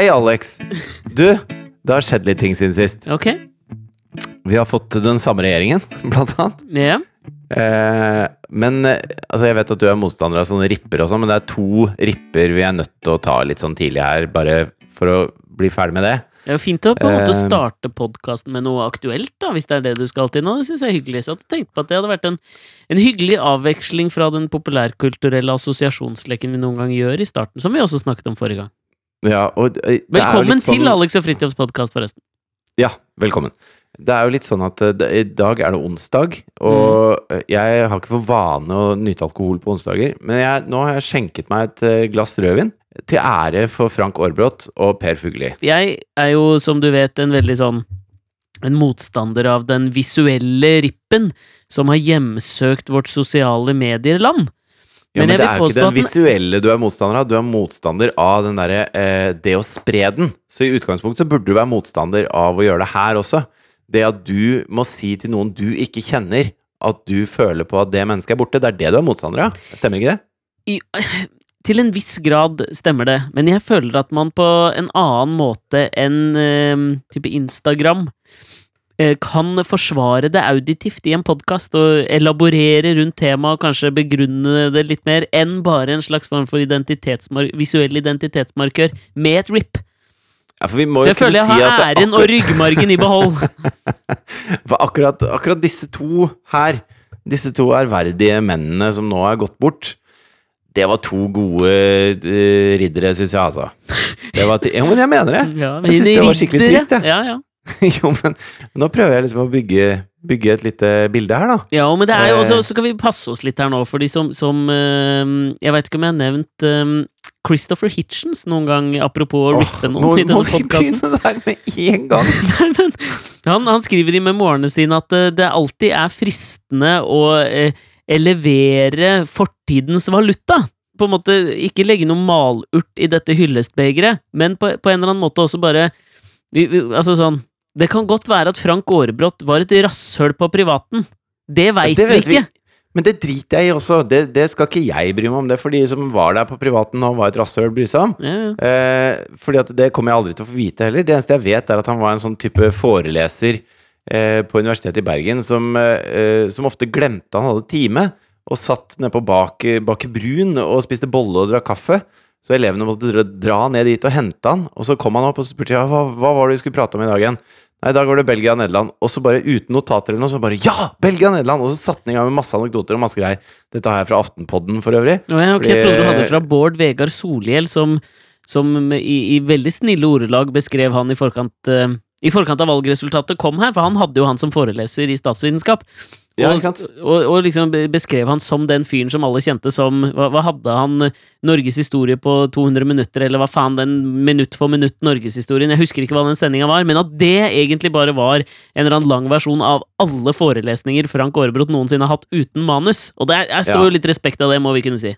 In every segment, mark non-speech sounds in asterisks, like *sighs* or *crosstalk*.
Hei, Alex. Du, det har skjedd litt ting siden sist. Ok. Vi har fått den samme regjeringen, *laughs* blant annet. Ja. Eh, men eh, altså, jeg vet at du er motstander av sånne ripper og sånn, men det er to ripper vi er nødt til å ta litt sånn tidlig her, bare for å bli ferdig med det. Det er jo fint å på en måte Eh. starte podkasten med noe aktuelt, da, hvis det er det du skal til nå. Det syns jeg er hyggelig. Så jeg hadde tenkt på at det hadde vært en, en hyggelig avveksling fra den populærkulturelle assosiasjonsleken vi noen gang gjør i starten, som vi også snakket om forrige gang. Ja, og, eh, Velkommen sånn- til Alex og Fridtjofs podkast, forresten. Ja, velkommen. Det er jo litt sånn at eh, det- i dag er det onsdag, og mm. jeg har ikke for vane å nyte alkohol på onsdager, men jeg, nå har jeg skjenket meg et eh, glass rødvin til ære for Frank Aarbrot og Per Fugelli. Jeg er jo, som du vet, en veldig sånn en motstander av den visuelle rippen som har hjemsøkt vårt sosiale medieland. Ja, Men men det er jo ikke den visuelle du er motstander av, du er motstander av den derre eh, det å spre den. Så i utgangspunktet så burde du være motstander av å gjøre det her også. Det at du må si til noen du ikke kjenner, at du føler på at det mennesket er borte, det er det du er motstander av. Stemmer ikke det? I, *sighs* til en viss grad stemmer det, men jeg føler at man på en annen måte enn eh, type Instagram kan forsvare det auditivt i en podkast og elaborere rundt temaet og kanskje begrunne det litt mer enn bare en slags form for identitetsmark visuell identitetsmarkør med et rip. Ja, Så jeg føler jeg har si æren og ryggmargen i behold. *laughs* For akkurat, akkurat disse to her, disse to ærverdige mennene som nå er gått bort, det var to gode uh, riddere, syns jeg, altså. Det var ja, men jeg mener det! Ja, Jeg synes det var skikkelig trist, jeg. Ja, ja. *laughs* jo, men nå prøver jeg liksom å bygge, bygge et lite bilde her, da. Ja, men det er jo også, Eh. så kan vi passe oss litt her nå, fordi som, som eh, Jeg veit ikke om jeg har nevnt um, Christopher Hitchens noen gang, apropos å Åh, rippe noen i må vi podkasten. begynne der med en *laughs* gang? Han, han skriver i memoarene sine at eh, det alltid er fristende å eh, elevere fortidens valuta. På en måte ikke legge noe malurt i dette hyllestbegeret, men på, på en eller annen måte også bare vi, vi, Altså sånn Det kan godt være at Frank Aarebrot var et rasshøl på privaten. Det veit ja, vi ikke. Men det driter jeg i også. Det, det skal ikke jeg bry meg om. Det er for de som var der på privaten og var et rasshøl, bry seg om. Ja, ja. Eh, fordi at det kommer jeg aldri til å få vite heller. Det eneste jeg vet, er at han var en sånn type foreleser eh, på Universitetet i Bergen som, eh, som ofte glemte han hadde time, og satt nede på bak, bak brun og spiste bolle og drakk kaffe. Så elevene måtte dra, ned dit og hente han, og så kom han opp og spurte ja, hva, hva var det vi skulle prate om i dag igjen. Nei, da går det Belgia og Nederland. Og så bare uten notater eller noe, så bare Ja! Belgia og Nederland! Og så satte han i gang med masse anekdoter og masse greier. Dette har jeg fra Aftenpodden for øvrig. Oh, ja, ok, Jeg trodde du hadde fra Bård Vegar Solhjell, som, som i, i veldig snille ordelag beskrev han i forkant eh, i forkant av valgresultatet kom her, for han hadde jo han som foreleser i statsvitenskap. Ja, og, og, og liksom beskrev han som den fyren som alle kjente som Hva, hva hadde han? Norges historie på 200 minutter, eller hva faen, den minutt for minutt Norgeshistorien? Jeg husker ikke hva den sendinga var, men at det egentlig bare var en eller annen lang versjon av alle forelesninger Frank Aarebrot noensinne har hatt uten manus. Og det jeg står Ja. jo litt respekt av det, må vi kunne si.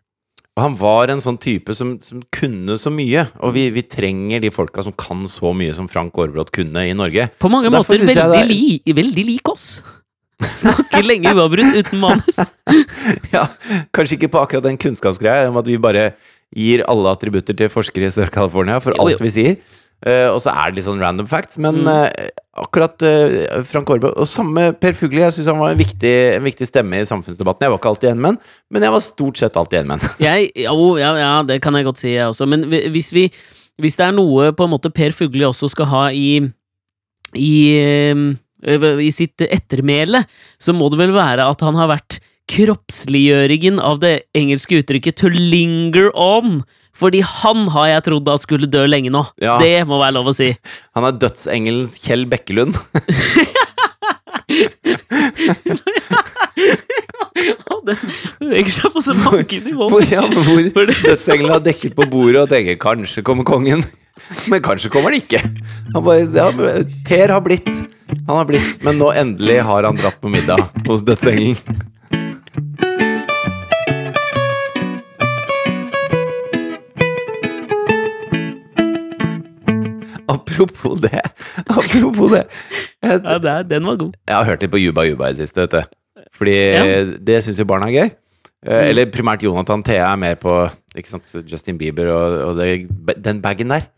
Og han var en sånn type som, som kunne så mye, og vi, vi trenger de folka som kan så mye som Frank Aarbrot kunne i Norge. På mange Derfor måter veldig, er- li, veldig lik oss. Snakker lenge uavbrutt uten manus. *laughs* Ja, Kanskje ikke på akkurat den kunnskapsgreia om at vi bare gir alle attributter til forskere i Sør-California for Jo, jo. alt vi sier. Eh, og så er det litt sånn random facts, men Mm. eh, akkurat eh, Frank Aarbrot Og samme Per Fugli, jeg syns han var en viktig, en viktig stemme i samfunnsdebatten. Jeg var ikke alltid enig med han, men jeg var stort sett alltid enig med han. *laughs* Jeg, ja, ja, det kan jeg godt si, jeg også. Men hvis vi Hvis det er noe på en måte Per Fugli også skal ha i i, i sitt ettermæle, så må det vel være at han har vært kroppsliggjøringen av det engelske uttrykket 'to linger on'. Fordi han har jeg trodd at skulle dø lenge nå. Ja. Det må være lov å si. *laughs* Han er dødsengelens Kjell Bekkelund. *laughs* Det beveger seg på så mange nivåer. Ja, hvor dødsengelen har dekket på bordet og tenker 'kanskje kommer kongen', *laughs* men kanskje kommer han ikke. Han bare, ja, per har blitt. Han har blitt, men nå endelig har han dratt på middag hos dødsengelen. Apropos det. Apropos det. Jeg, Ja, det er, den var god. jeg har hørt litt på Juba Juba i det siste, vet du. Fordi Ja. Mm. det syns jo barna er gøy. Eh, Eller primært Jonathan Thea er mer på sant, Justin Bieber og, og det, den bagen der.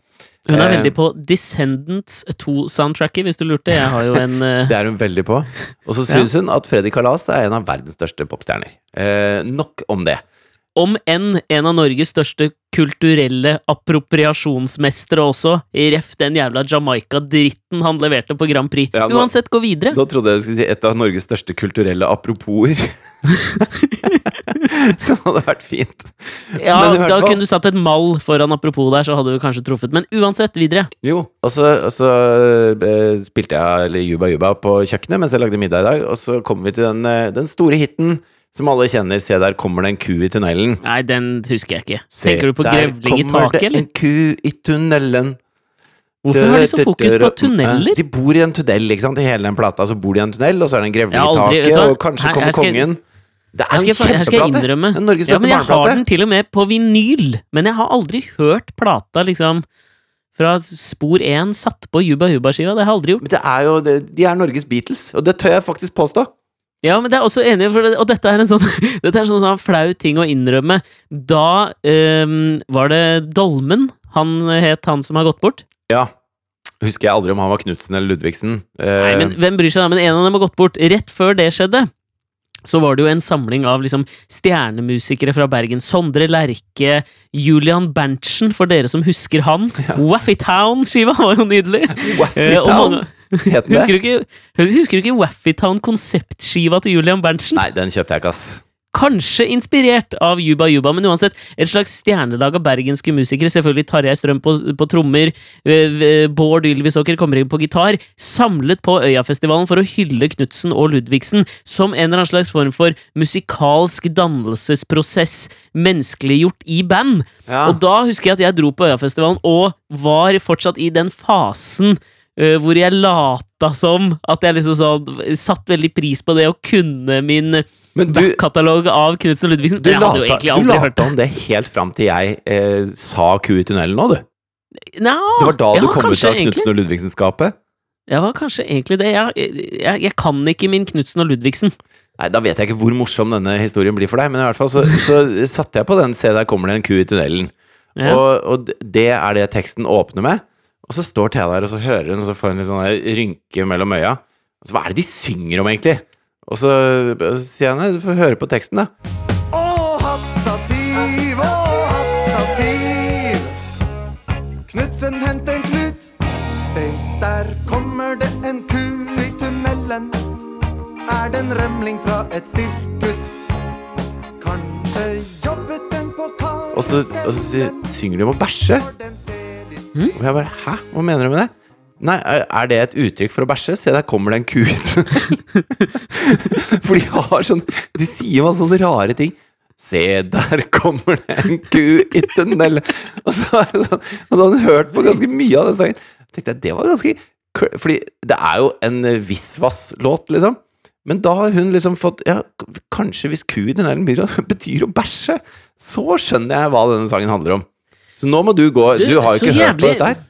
Hun er Eh, veldig på Descendants 2-soundtracket, hvis du lurte. Jeg har jo en *laughs* eh, Det er hun veldig på. Og så syns hun at Freddy Kalas er en av verdens største popstjerner. Eh, nok om det. Om enn en av Norges største kulturelle appropriasjonsmestere også. Ref den jævla Jamaica-dritten han leverte på Grand Prix. Ja, nå- Uansett, gå videre. Da trodde jeg du skulle si et av Norges største kulturelle aproposer. *laughs* Som hadde vært fint. Ja, Da fall- kunne du satt et mall foran apropos der, så hadde du kanskje truffet. Men uansett, videre. Jo, og så, og så eh, spilte jeg Juba Juba på kjøkkenet mens jeg lagde middag i dag, og så kommer vi til den, eh, den store hiten som alle kjenner. Se, der kommer det en ku i tunnelen. Nei, den husker jeg ikke. Se, Tenker du på grevling i taket, eller? Der kommer det en ku i tunnelen. Hvorfor har de så fokus på tunneler? De bor i en tunnel, ikke sant? I hele den plata så bor de i en tunnel, og så er det en grevling i taket, og kanskje Her- kommer her skal kongen. Det er en her skal jeg kjempeplate! innrømme. Er Norges Ja, men jeg har den til og med på vinyl. Men jeg har aldri hørt plata liksom fra spor én satt på Juba Huba-skiva. Det har jeg aldri gjort. Men det er jo, det, de er Norges Beatles, og det tør jeg faktisk påstå. Ja, men det er også enig, for det, og dette er en sånn *laughs* Dette er sånn, sånn flau ting å innrømme. Da um, var det Dolmen han het, han som har gått bort. Ja. Husker jeg aldri om han var Knutsen eller Ludvigsen. Nei, Eh, men hvem bryr seg da? Men en av dem har gått bort. Rett før det skjedde, så var det jo en samling av liksom stjernemusikere fra Bergen. Sondre Lerche, Julian Berntsen, for dere som husker han. *laughs* Waffy Town-skiva *laughs* var jo nydelig! Waffy Eh, het den Husker det? du ikke, husker du ikke Waffy Town-konseptskiva til Julian Berntsen? Nei, den kjøpte jeg ikke, ass. Kanskje inspirert av Juba Juba, men uansett et slags stjernelag av bergenske musikere. Selvfølgelig Tarjei Strøm på, på trommer, eh, v- Bård Ylvisåker kommer inn på gitar. Samlet på Øyafestivalen for å hylle Knutsen og Ludvigsen som en eller annen slags form for musikalsk dannelsesprosess menneskeliggjort i band. Ja. Og da husker jeg at jeg dro på Øyafestivalen og var fortsatt i den fasen hvor jeg lata som at jeg liksom sånn satt veldig pris på det å kunne min backkatalog av Knutsen og Ludvigsen. du lata, du lata om det helt fram til jeg eh, sa ku i tunnelen nå, du. Nå, Det var da du kom ut av. Knutsen og Ludvigsen-skapet. Ja, var kanskje egentlig det. Jeg, jeg, jeg kan ikke min Knutsen og Ludvigsen. Nei, Da vet jeg ikke hvor morsom denne historien blir for deg, men i hvert fall så, så satte jeg på den Se, der kommer det en ku i tunnelen. Ja. Og, og det er det teksten åpner med. Og så står Thea der, og så hører hun, og så får hun litt sånn rynke mellom øya. Og så hva er det de synger om, egentlig? Og så, så sier jeg nei, du får høre på teksten, da. Å, å. Knutsen, hent en klut. Se, der kommer det en ku i tunnelen. Er det en rømling fra et sirkus? Kanskje jobbet den på Og så, og så synger de om å bæsje. Og jeg bare Hæ? Hva mener du med det? Nei, er, det et uttrykk for å bæsje? Se, der kommer det en ku tunnelen. *laughs* For de har sånn De sier masse sånne rare ting. Se, der kommer det en ku i tunnelen. Og så er det sånn Og da hadde han hørt på ganske mye av den sangen. tenkte jeg, det var ganske Fordi det er jo en Visvas-låt, liksom. Men da har hun liksom fått Ja, kanskje hvis ku i tunnelen *laughs* betyr å bæsje, så skjønner jeg hva denne sangen handler om. Så nå må du gå Du, Du, har jo ikke hørt på dette her.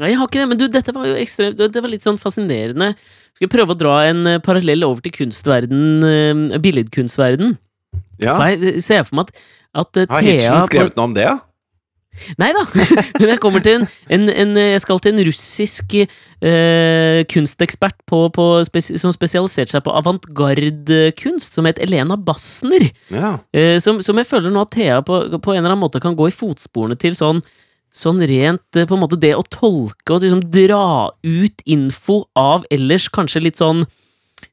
Nei, jeg har ikke det, men du, dette var jo ekstremt Det var litt sånn fascinerende. Skal vi prøve å dra en eh, parallell over til kunstverden, eh, billedkunstverden? Ja. For jeg ser for meg at, at eh, Har Thea Hitchen skrevet noe om det, ja? Nei da! *laughs* Men jeg en, en, en Jeg skal til en russisk eh, kunstekspert på, på som spesialiserte seg på avantgarde-kunst, som het Elena Bassner. Ja. Eh, som, som jeg føler nå at Thea på, på en eller annen måte kan gå i fotsporene til sånn Sånn rent eh, på en måte det å tolke og liksom dra ut info av ellers kanskje litt sånn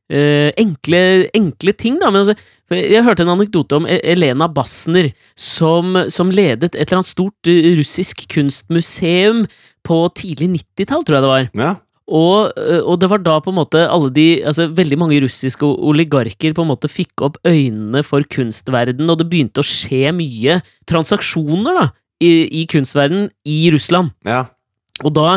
eh, enkle, enkle ting, da. Men altså, for jeg hørte en anekdote om E- Elena Bassner, som, som ledet et eller annet stort eh, russisk kunstmuseum på tidlig 90-tall, tror jeg det var. ja. Og, øh, og det var da på en måte alle de altså Veldig mange russiske oligarker på en måte fikk opp øynene for kunstverden, og det begynte å skje mye transaksjoner da i, i kunstverden i Russland. ja. Og da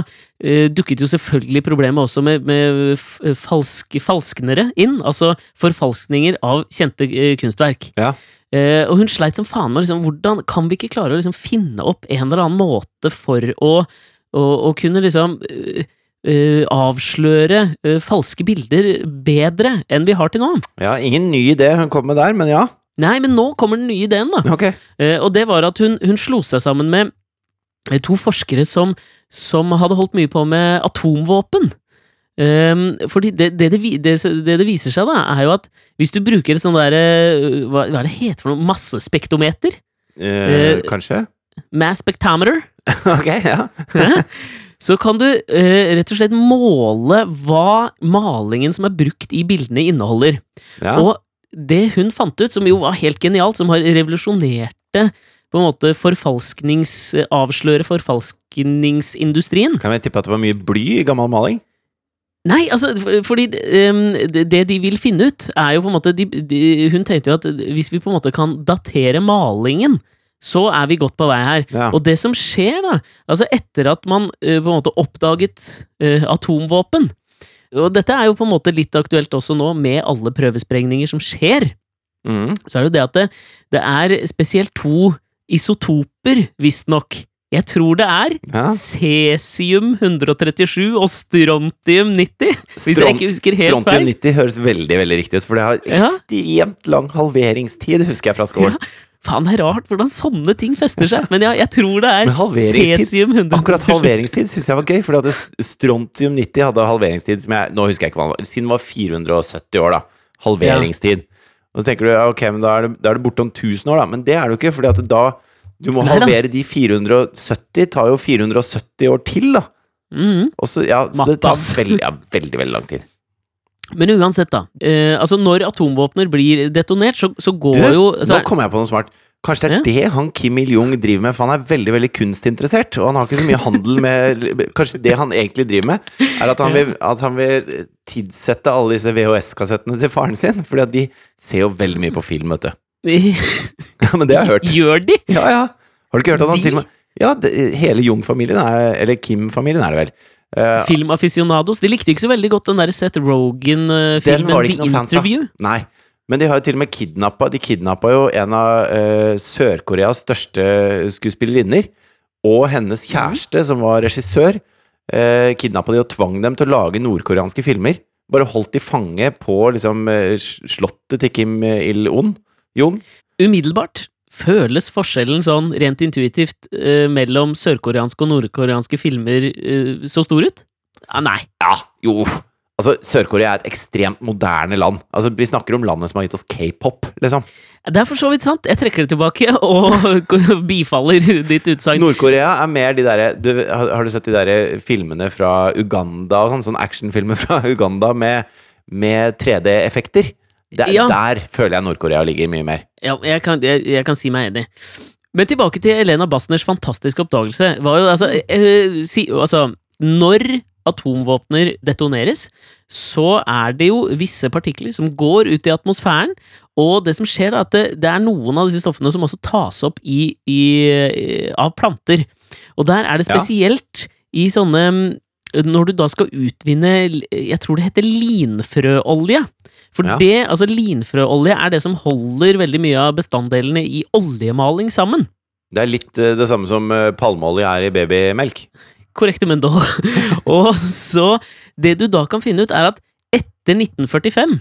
eh, dukket jo selvfølgelig problemet også med, med falske, falsknere inn, altså forfalskninger av kjente eh, kunstverk. Ja. Eh, og hun sleit som faen med liksom, hvordan kan vi ikke klare å liksom finne opp en eller annen måte for å, å, å kunne liksom eh, eh, avsløre uh, falske bilder bedre enn vi har til nå. ja. Ingen ny idé hun kom med der, men ja. Nei, men nå kommer den nye ideen, da. Okay. Uh, og det var at hun, hun slo seg sammen med eh, to forskere som, som hadde holdt mye på med atomvåpen. Um, fordi det det, det, det, det viser seg, da, er jo at hvis du bruker et sånn derre hva, hva er det heter for noe? Massespektometer? Eh, uh, kanskje? Mass spectometer? *laughs* ok, ja. Så kan du eh, rett og slett måle hva malingen som er brukt i bildene, inneholder. ja. Og det hun fant ut, som jo var helt genialt, som har revolusjonerte på en måte forfalsknings... avsløre forfalskningsindustrien. Kan vi tippe at det var mye bly i gammel maling? Nei, altså, fordi um, det, det de vil finne ut, er jo på en måte de, de, Hun tenkte jo at hvis vi på en måte kan datere malingen, så er vi godt på vei her. Ja. Og det som skjer, da, altså etter at man uh, på en måte oppdaget uh, atomvåpen Og dette er jo på en måte litt aktuelt også nå, med alle prøvesprengninger som skjer. Mm. Så er det jo det at det, det er spesielt to isotoper, visstnok. Jeg tror det er Ja. cesium 137 og strontium 90, hvis jeg ikke husker helt Strontium feil. 90 høres veldig veldig riktig ut, for det har Ja. ekstremt lang halveringstid, husker jeg fra skolen. Faen, det er rart hvordan sånne ting fester seg. Men ja, jeg tror det er cesium 137. Akkurat halveringstid syns jeg var gøy, fordi strontium 90 hadde halveringstid som jeg Nå husker jeg ikke hva den var, siden det var 470 år, da. Halveringstid. Og så tenker du ja, ok, men da er det, da er det borte om 1000 år, da. Men det er det jo ikke, fordi at da Du må Nei da. halvere de 470, tar jo 470 år til, da. Mm. Og så, ja, så det tar *laughs* veldig, ja, veldig, veldig lang tid. Men uansett, da. Eh, altså, når atomvåpner blir detonert, så, så går Du, jo så nå kom jeg på noe smart. Kanskje det er Ja. det han Kim Il-jung driver med, for han er veldig veldig kunstinteressert. Og han har ikke så mye handel med Kanskje det han egentlig driver med, er at han vil, at han vil tidsette alle disse VHS-kassettene til faren sin. Fordi at de ser jo veldig mye på film, vet du. *laughs* Ja, men det har jeg hørt. Gjør de? Ja, ja. Har du ikke hørt at han til og med Ja, det, hele Jung-familien er Eller Kim-familien er det vel. Uh, Filmaficionados. De likte ikke så veldig godt den der Seth Rogan-filmen det The. Interview. Nei. Men de har jo til og med kidnappa De kidnappa jo en av uh, Sør-Koreas største skuespillerinner. Og hennes kjæreste, som var regissør, uh, kidnappa de og tvang dem til å lage nordkoreanske filmer. Bare holdt de fange på liksom eh, slottet til Kim Il-on. Jung. Umiddelbart føles forskjellen sånn rent intuitivt uh, mellom sørkoreanske og nordkoreanske filmer uh, så stor ut? Ja, nei. Ja, jo. Altså, Sør-Korea er et ekstremt moderne land. Altså, Vi snakker om landet som har gitt oss k-pop, liksom. Det er for så vidt sant. Jeg trekker det tilbake *laughs* og *laughs* bifaller ditt utsagn. Nord-Korea er mer de derre har, du sett de derre filmene fra Uganda og sånn? Sånn actionfilmer fra *laughs* Uganda med, med 3D-effekter? Der, Ja. der føler jeg Nord-Korea ligger mye mer. Ja, jeg kan, jeg, jeg kan si meg enig. Men tilbake til Elena Bassners fantastiske oppdagelse. Var jo, altså, eh, si, altså, når atomvåpner detoneres, så er det jo visse partikler som går ut i atmosfæren, og det som skjer, da, at det, det er noen av disse stoffene som også tas opp i, i, av planter. Og der er det Ja. spesielt i sånne Når du da skal utvinne Jeg tror det heter linfrøolje. For Ja. det, altså linfrøolje er det som holder veldig mye av bestanddelene i oljemaling sammen. Det er litt eh, det samme som eh, palmeolje er i babymelk. Korrekte mundo. *laughs* Og så Det du da kan finne ut, er at etter 1945,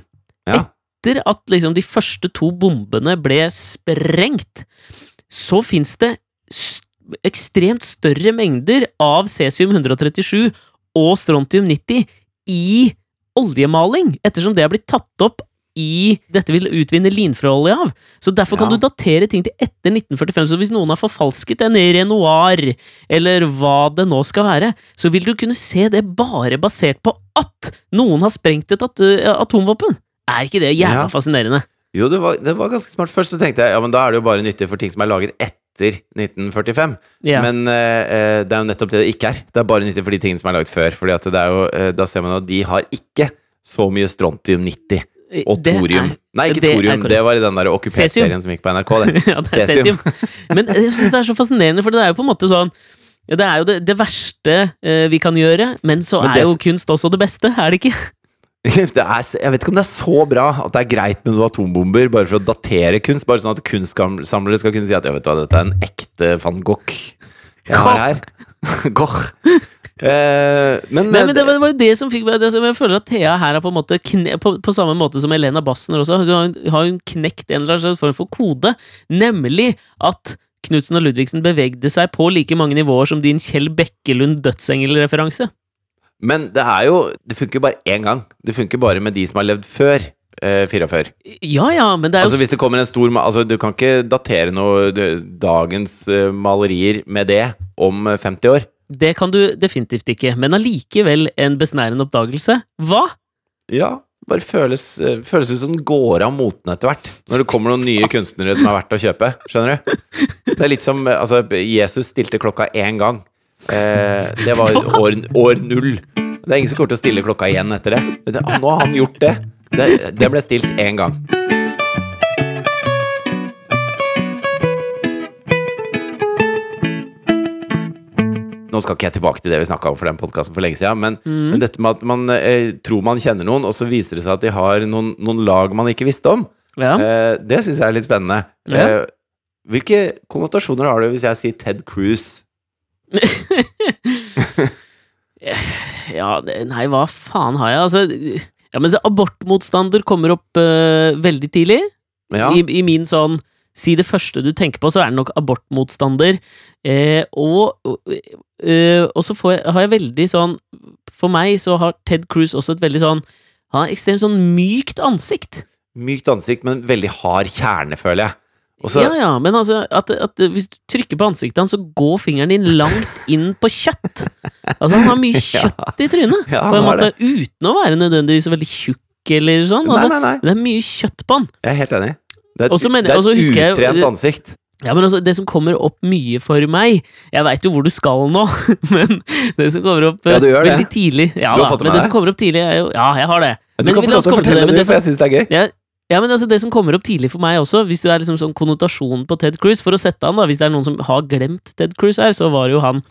Ja. etter at liksom de første to bombene ble sprengt, så fins det st ekstremt større mengder av cesium-137 og strontium-90 i oljemaling, ettersom det er blitt tatt opp i dette vil utvinne linfrøolje av. Så derfor kan du datere ting til etter 1945. Så hvis noen har forfalsket en Renoir, eller hva det nå skal være, så vil du kunne se det bare basert på at noen har sprengt et at atomvåpen. Er ikke det jævla Ja. fascinerende? Jo, det var, det var ganske smart. Først så tenkte jeg ja, men da er det jo bare nyttig for ting som er laget etter 1945. Yeah. Men eh, eh, det er jo nettopp det det ikke er. Det er bare nyttig for de tingene som er laget før. Fordi at det er jo, eh, da ser man at de har ikke så mye strontium-90 og Det er- Nei, ikke det thorium. Det var i den der okkupert-serien som gikk på NRK. Det. *laughs* ja, det er cesium. *laughs* Men jeg synes det er så fascinerende, for det er jo på en måte sånn ja, Det er jo det, det verste eh, vi kan gjøre, men så Men er jo kunst også det beste, er det ikke? *laughs* Det er, jeg vet ikke om det er så bra at det er greit med noen atombomber bare for å datere kunst. Bare sånn at kunstsamlere skal kunne si at ja, vet du, hva, dette er en ekte van Gogh jeg har her. Gogh. Eh, men, Nei, men det var, det var jo det som fikk meg det Jeg føler at Thea her er på en måte kne, på, på samme måte som Elena Bassner også, har hun- har hun knekt en eller annen form for kode, nemlig at Knutsen og Ludvigsen bevegde seg på like mange nivåer som din Kjell Bekkelund dødsengel-referanse. Men det er jo Det funker bare én gang. Det funker bare med de som har levd før eh, 44. Ja ja, men det er jo Altså Hvis det kommer en stor Altså Du kan ikke datere noe dagens eh, malerier med det om eh, 50 år. Det kan du definitivt ikke, men allikevel en besnærende oppdagelse. Hva? Ja bare føles, eh, føles ut som den går av moten etter hvert. Når det kommer noen nye kunstnere som er verdt å kjøpe. Skjønner du? Det er litt som eh, Altså, Jesus stilte klokka én gang. Eh, det var år, år null. Det er ingen som kommer til å stille klokka igjen etter det. det. Nå har han gjort det. Det, det ble stilt én gang. Nå skal ikke jeg tilbake til det vi snakka om for den podkasten for lenge siden, men, Mm. men dette med at man eh, tror man kjenner noen, og så viser det seg at de har noen, noen lag man ikke visste om, Ja. eh, det syns jeg er litt spennende. Ja. Eh, hvilke konnotasjoner har du hvis jeg sier Ted Cruz? *laughs* Ja, det, nei, hva faen har jeg? Altså, ja, men så Abortmotstander kommer opp uh, veldig tidlig. Ja. I, I min sånn Si det første du tenker på, så er det nok abortmotstander. Eh, og eh, og så får jeg, har jeg veldig sånn For meg så har Ted Cruz også et veldig sånn Han har ekstremt sånn mykt ansikt. Mykt ansikt, men veldig hard kjerne, føler jeg. Også, ja, ja, men altså at, at hvis du trykker på ansiktet hans, så går fingeren din langt inn på kjøtt. Altså Han har mye *laughs* kjøtt i trynet, Ja, på en måte, uten å være nødvendigvis veldig tjukk eller sånn. Nei, Altså, nei, nei. det er mye kjøtt på han. Jeg er helt enig. Det er et, Også mener- det er et utrent jeg- ansikt. Ja, men altså, det som kommer opp mye for meg Jeg veit jo hvor du skal nå, *laughs* men det som kommer opp Ja, gjør det. veldig tidlig Ja Du har da, fått det men med det deg? som kommer opp tidlig, jo Ja, jeg har det. Du Men kan få lov til å fortelle men det, det for jeg syns det er gøy. ja, ja, men altså Det som kommer opp tidlig for meg også, hvis du er liksom sånn konnotasjon på Ted Cruz For å sette han da, hvis det er noen som har glemt Ted Cruz her, så var jo han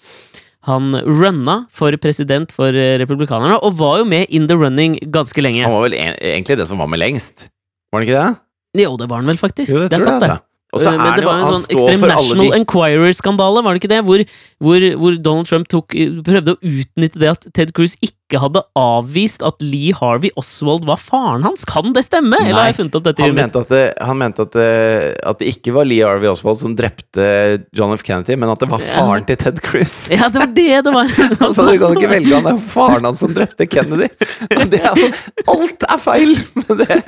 Han runna for president for eh, republikanerne, og var jo med in the running ganske lenge. Han var vel en, egentlig det som var med lengst. Var det ikke det? Jo, det var han vel faktisk. Jo, det det er sant, det. altså. Og så Eh, er Men det det var en sånn ekstrem National de Enquirer-skandale, var det ikke det? Hvor, hvor, hvor Donald Trump tok, prøvde å utnytte det at Ted Cruz ikke hadde avvist at Lee Harvey Oswald var faren hans. Kan det stemme? Eller har Nei, jeg funnet opp dette Han mente, at det, han mente at det, at det ikke var Lee Harvey Oswald som drepte John F. Kennedy, men at det var faren til Ted Cruz. Ja, det var det det var! *laughs* Altså, Dere kan ikke velge han, det er *laughs* faren hans som drepte Kennedy. Det er, alt er feil med det!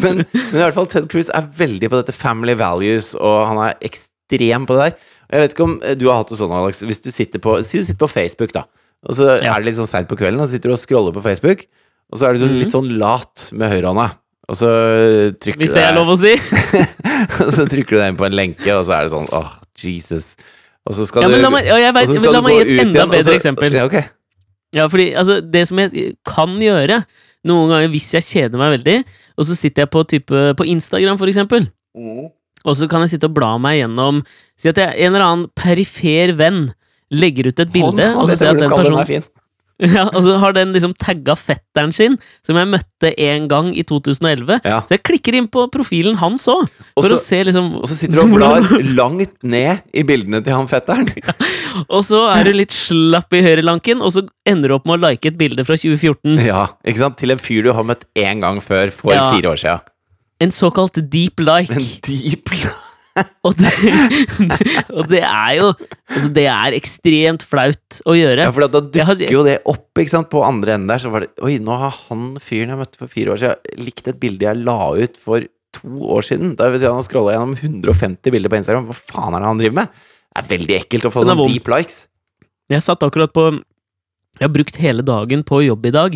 Men, men i hvert fall Ted Cruz er veldig på dette family values, og han er ekstrem på det der. Jeg vet ikke om du har hatt det sånn, Alex. Hvis du sitter på, si du sitter på Facebook, da. Og så Ja. er det litt sånn seint på kvelden, og så sitter du og scroller på Facebook. Og så er du sånn, litt sånn lat med høyrehånda. Og så trykker Hvis det er lov å si. *laughs* og så trykker du deg inn på en lenke, og så er det sånn åh, Jesus. Og så skal Ja, men du la meg, ja, jeg og vet, så men skal la meg gi et enda igjen, bedre så- eksempel. Ja, ok. Ja, fordi altså, det som jeg kan gjøre noen ganger hvis jeg kjeder meg veldig, og så sitter jeg på, type, på Instagram, for eksempel, og så kan jeg sitte og bla meg gjennom Si at jeg, er en eller annen perifer venn legger ut et bilde, og så ser jeg at den personen er fin. *laughs* ja, Og så har den liksom tagga fetteren sin, som jeg møtte en gang i 2011. Ja. Så jeg klikker inn på profilen hans òg, Og så- liksom Og så sitter du og *laughs* blar langt ned i bildene til han fetteren. *laughs* Og så er du litt slapp i høyrelanken, og så ender du opp med å like et bilde fra 2014. Ja, ikke sant? Til en fyr du har møtt én gang før for Ja. fire år siden. En såkalt deep like. En deep *laughs* Og det, *laughs* og det er jo altså Det er ekstremt flaut å gjøre. Ja, for da dukker jo det opp, ikke sant? På andre enden der så var det Oi, nå har han fyren jeg møtte for fire år siden, likt et bilde jeg la ut for to år siden. Da vil si han har scrolla gjennom 150 bilder på Instagram. Hva faen er det han driver med? Det er veldig ekkelt å få Den er sånn deep likes. Jeg satt akkurat på Jeg har brukt hele dagen på jobb i dag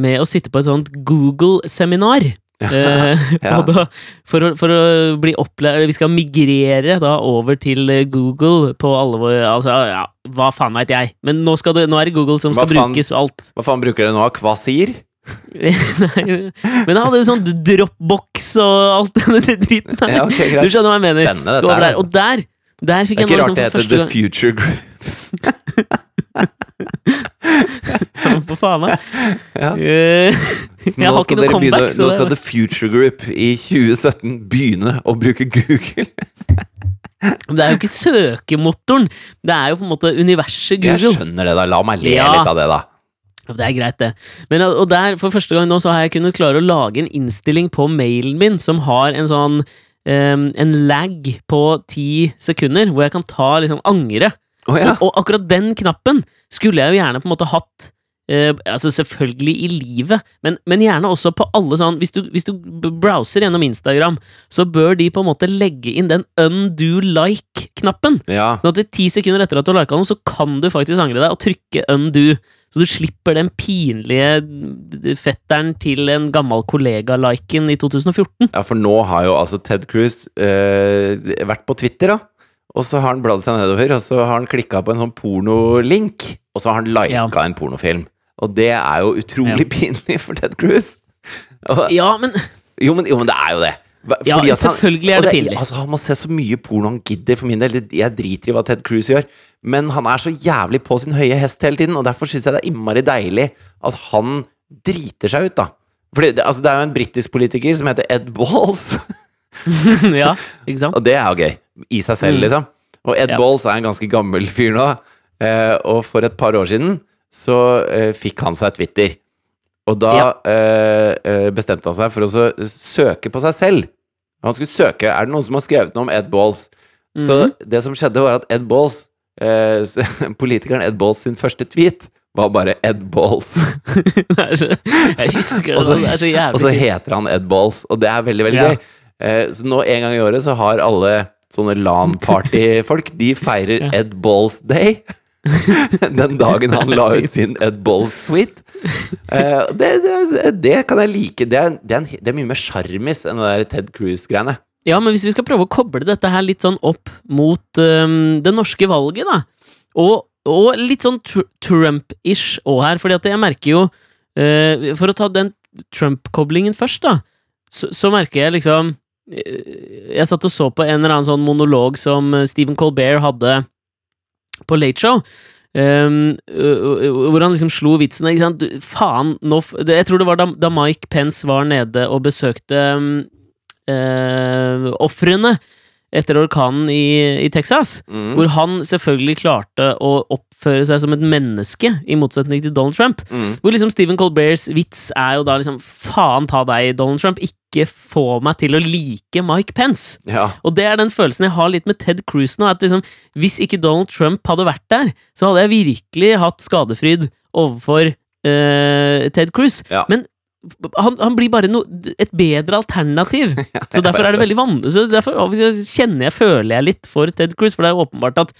med å sitte på et sånt Google-seminar. Eh, Ja. og da, for, å, for å bli opplært Vi skal migrere da over til eh, Google på alle våre Altså, ja, hva faen veit jeg. Men nå, det, nå er det Google som Hva skal faen? brukes alt. Hva faen bruker dere nå? Kvasir? Nei, *laughs* Men jeg hadde jo sånn Dropbox og alt *laughs* denne dritten der. Ja, okay, Du skjønner hva jeg mener. Spennende, dette her. der. Og der, der fikk Det er ikke rart det heter The Future Group. *laughs* For faen, da. *laughs* Ja. *laughs* Jeg Nå har skal, begynne, nå skal The Future Group i 2017 begynne å bruke Google. Det er jo ikke søkemotoren. Det er jo på en måte universet Google. Jeg skjønner det, da. La meg le Ja. litt av det, da. Det er greit, det. Men, og der, for første gang nå, så har jeg kunnet klare å lage en innstilling på mailen min som har en sånn um, en lag på ti sekunder, hvor jeg kan ta liksom angre. Å ja. Og, og akkurat den knappen skulle jeg jo gjerne på en måte hatt eh, altså Selvfølgelig i livet, men, men gjerne også på alle sånn hvis du, hvis du browser gjennom Instagram, så bør de på en måte legge inn den undo like-knappen. ja. Sånn at ti sekunder etter at du har lika noe, så kan du faktisk angre deg og trykke undo. Så du slipper den pinlige fetteren til en gammel kollega-liken i 2014. Ja, for nå har jo altså Ted Cruz eh, vært på Twitter, da. Og så har han bladd seg nedover, og så har han klikka på en sånn pornolink. Og så har han lika Ja. en pornofilm. Og det er jo utrolig Ja. pinlig for Ted Cruz. Og, Ja, men jo, men, jo, men det er jo det. Fordi Ja, selvfølgelig han- er det pinlig. Altså, han må se så mye porno han gidder, for min del. Jeg driter i hva Ted Cruz gjør. Men han er så jævlig på sin høye hest hele tiden, og derfor syns jeg det er innmari deilig at han driter seg ut, da. Fordi det, altså, det er jo en britisk politiker som heter Ed Balls. *laughs* *laughs* Ja, ikke sant? Og det er jo gøy. I seg selv, Mm. liksom. Og Ed Ja. Balls er en ganske gammel fyr nå. Eh, og for et par år siden så eh, fikk han seg Twitter. Og da Ja. eh, bestemte han seg for å så søke på seg selv. Han skulle søke Er det noen som har skrevet noe om Ed Balls? Så Mhm. det som skjedde, var at Ed Balls, eh, *laughs* politikeren Ed Balls sin første tweet, var bare Ed Balls. *laughs* Jeg husker det, så- sånn, det er så Og så heter han Ed Balls, og det er veldig, veldig Ja. gøy. Eh, så nå en gang i året så har alle sånne LAN-party-folk De feirer *laughs* Ja. Ed Balls Day. *laughs* Den dagen han la ut sin Ed Balls-tweet. Eh, det, det, det kan jeg like. Det er, det er, en, det er mye mer sjarmis enn det der Ted Cruz-greiene. Ja, men hvis vi skal prøve å koble dette her litt sånn opp mot um, det norske valget, da, og, og litt sånn tr Trump-ish òg her, fordi at jeg merker jo uh, For å ta den Trump-koblingen først, da, så, så merker jeg liksom Jeg satt og så på en eller annen sånn monolog som øh, Stephen Colbert hadde på Late Show. Um, hvor han liksom slo vitsen ikke sant? Faen, nå Jeg tror det var da, da Mike Pence var nede og besøkte um, uh, ofrene etter orkanen i, i Texas. Mm. Hvor han selvfølgelig klarte å oppføre seg som et menneske, i motsetning til Donald Trump. Mm. Hvor liksom Stephen Colberts vits er jo da liksom Faen ta deg, Donald Trump. Ikke få meg til å like Mike Pence. Ja. Og det er den følelsen jeg har litt med Ted Cruz nå. At liksom, hvis ikke Donald Trump hadde vært der, så hadde jeg virkelig hatt skadefryd overfor eh, Ted Cruz. Ja. Men han, han blir bare no, et bedre alternativ. *laughs* Så derfor er det veldig vanlig Så derfor kjenner jeg, føler jeg litt for Ted Cruz, for det er jo åpenbart at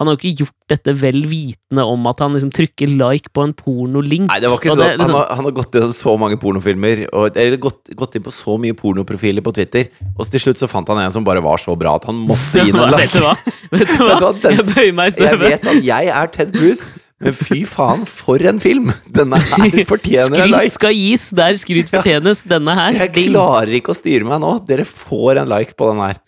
han har jo ikke gjort dette vel vitende om at han liksom trykker like på en pornolink. Nei, det var ikke sånn liksom- han, har, han har gått gjennom så mange pornofilmer, og, eller gått, gått inn på så mye pornoprofiler på Twitter, og så til slutt så fant han en som bare var så bra at han måtte *laughs* gi noen like. Vet du hva? Vet du hva? Jeg bøyer meg i Jeg vet at jeg er Ted Cruz, men fy faen, for en film! Denne her *laughs* fortjener en like! Skryt skal gis der skryt fortjenes. Denne her. Jeg klarer ikke å styre meg nå. Dere får en like på den her.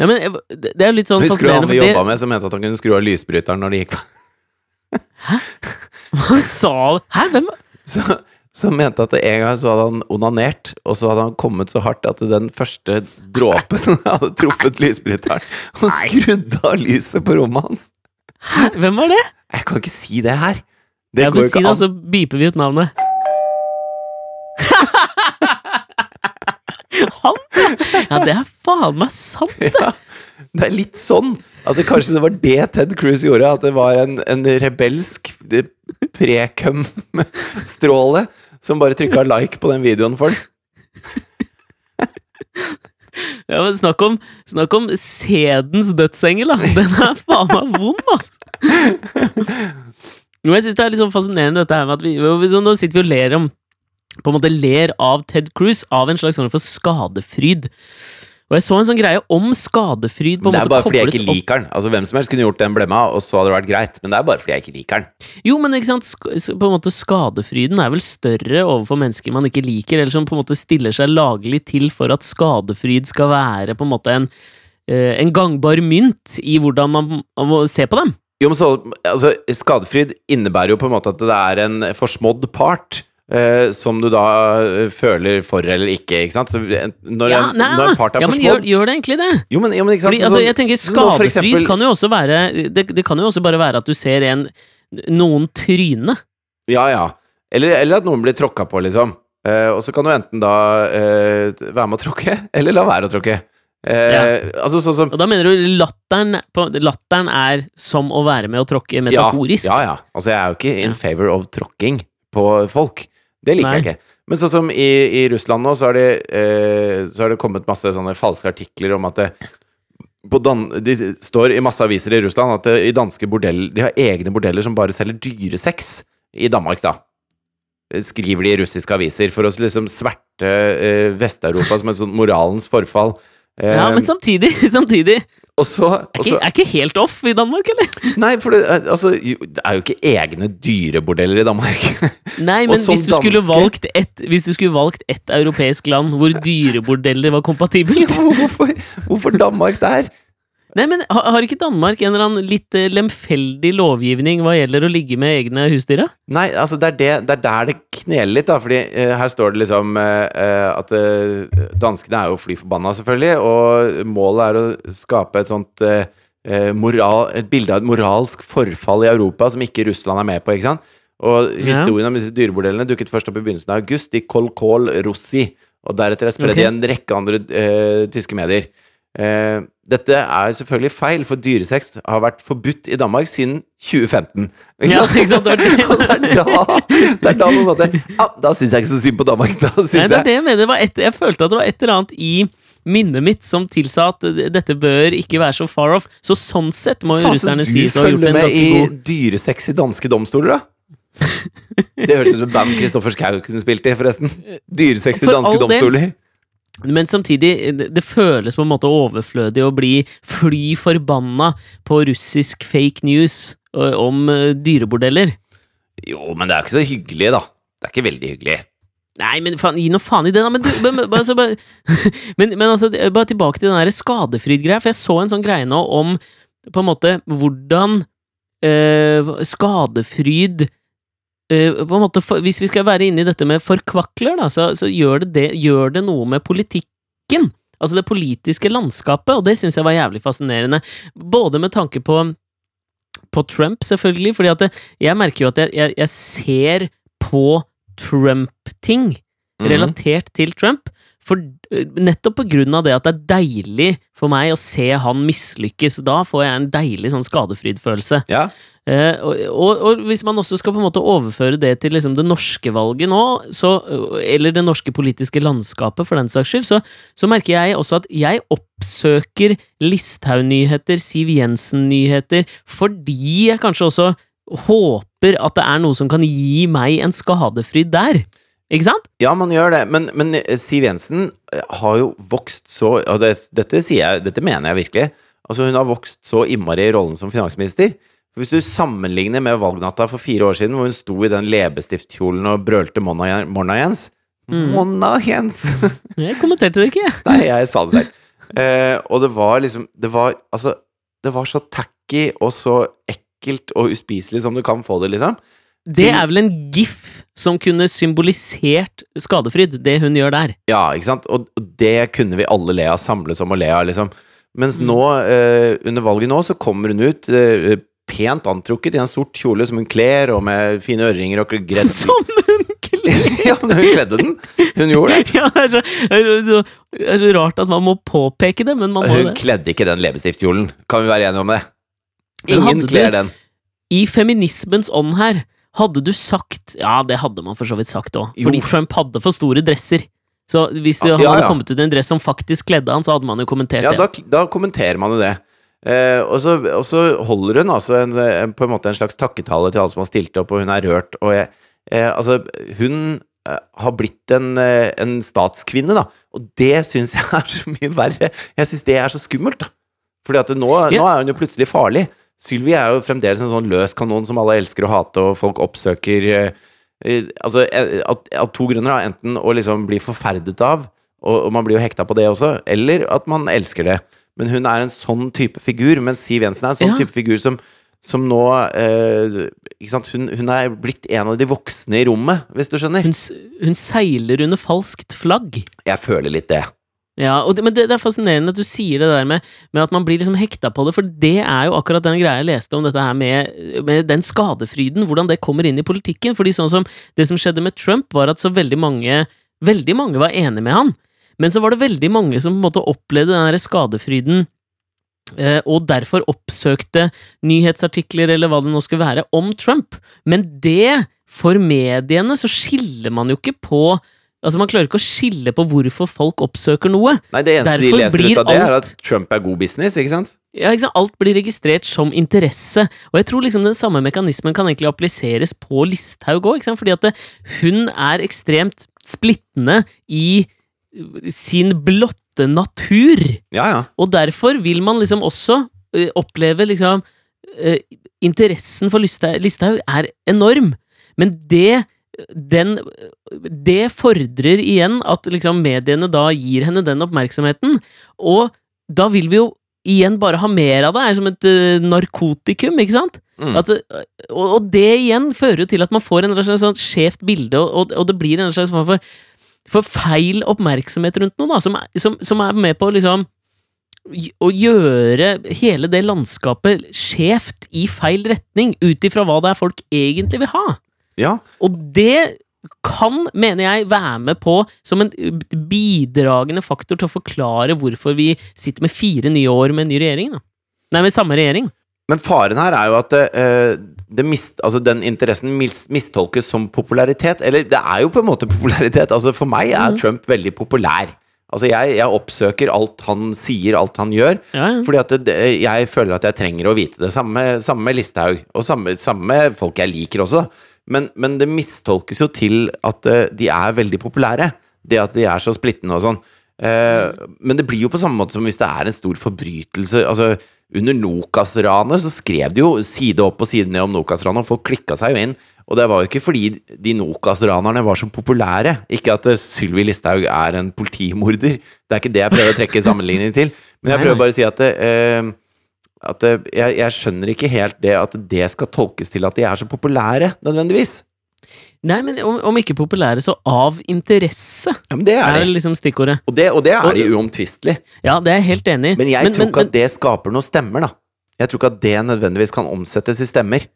Ja, men det er litt sånn Husker du han vi jobba med som mente at han kunne skru av lysbryteren når det gikk Hæ? Hva sa Hæ, hvem? Så, så mente at en gang så hadde han onanert, og så hadde han kommet så hardt at den første dråpen *laughs* hadde truffet lysbryteren og skrudd av lyset på rommet hans. Hæ, hvem var det? Jeg kan ikke si det her. Det Jeg går ikke si ikke det, an. så beeper vi ut navnet. Han, ja! Det er faen meg sant! Ja, det er litt sånn at det kanskje det var det Ted Cruz gjorde. At det var en, en rebelsk prekum-stråle som bare trykka like på den videoen for den. *laughs* Ja, men snakk om, snakk om sedens dødsengel, da! Den er faen meg vond, altså! Jeg syns det er litt sånn fascinerende dette her med at vi, så Nå sitter vi og ler om På en måte ler av Ted Cruz, av en slags form for skadefryd. Og jeg så en sånn greie om skadefryd på en Det er måte bare fordi jeg ikke liker den. Altså Hvem som helst kunne gjort den blemma, og så hadde det vært greit. Men det er bare fordi jeg ikke liker den. Jo, men ikke sant, på en måte skadefryden er vel større overfor mennesker man ikke liker, eller som på en måte stiller seg laglig til for at skadefryd skal være på en måte en, eh, en gangbar mynt i hvordan man må se på dem. Jo, men så, altså, Skadefryd innebærer jo på en måte at det er en forsmådd part. Eh, som du da uh, føler for eller ikke, ikke sant? Så når, Ja, en, når en part er ja, men gjør, gjør det egentlig det? Jo, men, jo, men? Fordi, altså, sånn- jeg tenker Skadefryd eksempel- kan jo også være det, det kan jo også bare være at du ser en noen tryne. Ja, ja. Eller, eller at noen blir tråkka på, liksom. Uh, og så kan du enten da være med å tråkke, *laughs* eller la være å tråkke. Ja. Altså så, så, Og da mener du latteren, på, latteren er som å være med å tråkke metaforisk? Ja, ja, ja. Altså, jeg er jo ikke in favor of tråkking på folk. Det liker jeg ikke. Men sånn som i, i Russland nå, så har, det, eh, så har det kommet masse sånne falske artikler om at det på dan De står i masse aviser i Russland at det, i danske bordell De har egne bordeller som bare selger dyresex i Danmark, da. Skriver de i russiske aviser for å liksom sverte eh, Vest-Europa som et sånt moralens forfall. Eh, Ja, men samtidig, *laughs* samtidig og så, er ikke, er ikke helt off i Danmark, eller? Nei, for det, er- altså, det er jo ikke egne dyrebordeller i Danmark. *laughs* Nei, men hvis du, skulle danske- et, hvis du skulle valgt ett europeisk land hvor dyrebordeller var kompatibelt *laughs* ja, hvorfor, hvorfor Danmark der? Nei, men har, har ikke Danmark en eller annen litt eh, lemfeldig lovgivning hva gjelder å ligge med egne husdyr? da? Nei, altså det er, det, det er der det kneler litt, da. Fordi eh, her står det liksom eh, eh, at eh, danskene er jo fly forbanna, selvfølgelig. Og målet er å skape et sånt eh, eh, moral, et bilde av et moralsk forfall i Europa som ikke Russland er med på. ikke sant? Og Ja. historien om disse dyrebordellene dukket først opp i begynnelsen av august i Kolkol Rossi. Og deretter er spredd Ok. i en rekke andre eh, tyske medier. Eh, dette er selvfølgelig feil, for dyresex har vært forbudt i Danmark siden 2015. Ikke Ja, ikke sant? *laughs* Det er da, det er da på en måte ja, Da syns jeg ikke så synd på Danmark. Da syns det er jeg det jeg mener. Det var et, jeg følte at det var et eller annet i minnet mitt som tilsa at eh, dette bør ikke være så far off. Så sånn sett må jo russerne du sies å ha gjort følger med i dyresex i danske domstoler, da? *laughs* Det høres ut som et band Kristoffer Schou kunne spilt i, forresten. Dyresex i For danske domstoler. del. Men samtidig, det, føles på en måte overflødig å bli fly forbanna på russisk fake news om dyrebordeller. Jo, men det er ikke så hyggelig, da. Det er ikke veldig hyggelig. Nei, men faen, gi noe faen i det, da! Men, du, men, altså, bare, *laughs* men, men altså, bare tilbake til den der skadefryd-greia, for jeg så en sånn greie nå om på en måte hvordan øh, skadefryd måte, for, Hvis vi skal være inne i dette med forkvakler, da, så, så gjør, det det, gjør det noe med politikken. Altså det politiske landskapet, og det syns jeg var jævlig fascinerende. Både med tanke på på Trump, selvfølgelig, fordi at det, jeg merker jo at jeg, jeg, jeg ser på Trump-ting Mhm. relatert til Trump. For, eh, nettopp på grunn av det at det er deilig for meg å se han mislykkes. Da får jeg en deilig sånn skadefrydfølelse. Ja. Eh, og, og, og hvis man også skal på en måte overføre det til liksom det norske valget nå, så, eller det norske politiske landskapet for den saks skyld, så, så merker jeg også at jeg oppsøker Listhaug-nyheter, Siv Jensen-nyheter, fordi jeg kanskje også håper at det er noe som kan gi meg en skadefryd der. Ikke sant? Ja, man gjør det, men, men eh, Siv Jensen eh, har jo vokst så altså, dette, jeg, dette mener jeg virkelig. Altså Hun har vokst så innmari i rollen som finansminister. Hvis du sammenligner med valgnatta for fire år siden, hvor hun sto i den leppestiftkjolen og brølte Monna Jens Mm. Monna Jens! *laughs* Jeg kommenterte det ikke, jeg. Nei, jeg sa det selv. Eh, og det var liksom Det var altså Det var så tacky og så ekkelt og uspiselig som du kan få det, liksom. Det er vel en gif som kunne symbolisert skadefryd, det hun gjør der. Ja, ikke sant? Og det kunne vi alle le av, samles om å le av, liksom. Mens Mm. nå, eh, under valget nå, så kommer hun ut eh, pent antrukket i en sort kjole som hun kler, og med fine øreringer og gredd *laughs* Som hun kler! *laughs* Ja, men hun kledde den! Hun gjorde det. *laughs* Ja, det er, så, det, er så, det er så rart at man må påpeke det, men man må Hun det. kledde ikke den leppestiftkjolen. Kan vi være enige om det? Ingen kler den. I feminismens ånd her, hadde du sagt Ja, det hadde man for så vidt sagt òg, fordi Trump hadde for store dresser. Så hvis du Ja, hadde ja. kommet ut i en dress som faktisk kledde han, så hadde man jo kommentert Ja, det. da, da kommenterer man jo det. Eh, og, så, og så holder hun altså en, på en måte en slags takketale til alle som har stilt opp, og hun er rørt. Og jeg, eh, altså, hun eh, har blitt en, eh, en statskvinne, da. Og det syns jeg er så mye verre. Jeg syns det er så skummelt, da. Fordi at nå, Ja. nå er hun jo plutselig farlig. Sylvi er jo fremdeles en sånn løs kanon som alle elsker å hate, og folk oppsøker eh, eh, Altså, eh, av to grunner, da. Enten å liksom bli forferdet av, og, og man blir jo hekta på det også, eller at man elsker det. Men hun er en sånn type figur, mens Siv Jensen er en sånn Ja. type figur som, som nå eh? Hun, hun er blitt en av de voksne i rommet, hvis du skjønner. Hun, hun seiler under falskt flagg. Jeg føler litt det. Ja, det, men det, det er fascinerende at du sier det der med, med at man blir liksom hekta på det, for det er jo akkurat den greia jeg leste om dette her med, med den skadefryden, hvordan det kommer inn i politikken. Fordi sånn som det som skjedde med Trump, var at så veldig mange Veldig mange var enig med han. Men så var det veldig mange som på en måte opplevde den der skadefryden, eh, og derfor oppsøkte nyhetsartikler eller hva det nå skulle være, om Trump. Men det, for mediene, så skiller man jo ikke på Altså Man klarer ikke å skille på hvorfor folk oppsøker noe. Nei, det eneste de leser ut av det, er at Trump er god business, ikke sant? Ja, ikke sant? Alt blir registrert som interesse. Og jeg tror liksom den samme mekanismen kan egentlig appliseres på Listhaug òg, fordi at det, hun er ekstremt splittende i uh, sin blotte natur. Ja, ja. Og derfor vil man liksom også ø, oppleve liksom ø, Interessen for Listhaug er enorm, men det den, det fordrer igjen at liksom mediene da gir henne den oppmerksomheten, og da vil vi jo igjen bare ha mer av det, er som et uh, narkotikum, ikke sant? Mm. At, eh, og, og det igjen fører jo til at man får en slags sånn skjevt bilde, og, og, og det blir en slags form for, for feil oppmerksomhet rundt noe, da, som, som, som er med på liksom å gjøre hele det landskapet skjevt i feil retning, ut ifra hva det er folk egentlig vil ha. Ja. Og det kan, mener jeg, være med på som en bidragende faktor til å forklare hvorfor vi sitter med fire nye år med en ny regjering. Da. Nei, med samme regjering. Men faren her er jo at uh, det mist, altså den interessen mis, mistolkes som popularitet. Eller det er jo på en måte popularitet. Altså For meg er Mhm. Trump veldig populær. Altså jeg, jeg oppsøker alt han sier, alt han gjør. Ja, ja. Fordi at det, jeg føler at jeg trenger å vite det. Samme, samme Listhaug. Og samme, samme folk jeg liker også. Men, men det mistolkes jo til at eh, de er veldig populære. Det at de er så splittende og sånn. Eh, men det blir jo på samme måte som hvis det er en stor forbrytelse. Altså, under Nokas-ranet så skrev de jo side opp og side ned om Nokas-ranet, og folk klikka seg jo inn. Og det var jo ikke fordi de Nokas-ranerne var så populære. Ikke at eh, Sylvi Listhaug er en politimorder. Det er ikke det jeg prøver å trekke sammenligning til. Men jeg prøver bare å si at, eh, at jeg, jeg skjønner ikke helt det at det skal tolkes til at de er så populære, nødvendigvis. Nei, men om, om ikke populære, så av interesse, Ja, men det er er liksom stikkordet. Og det, og det er Og- de uomtvistelig. Ja, det er jeg helt enig i. Men jeg tror ikke at det skaper noen stemmer, da. Jeg tror ikke at det nødvendigvis kan omsettes i stemmer.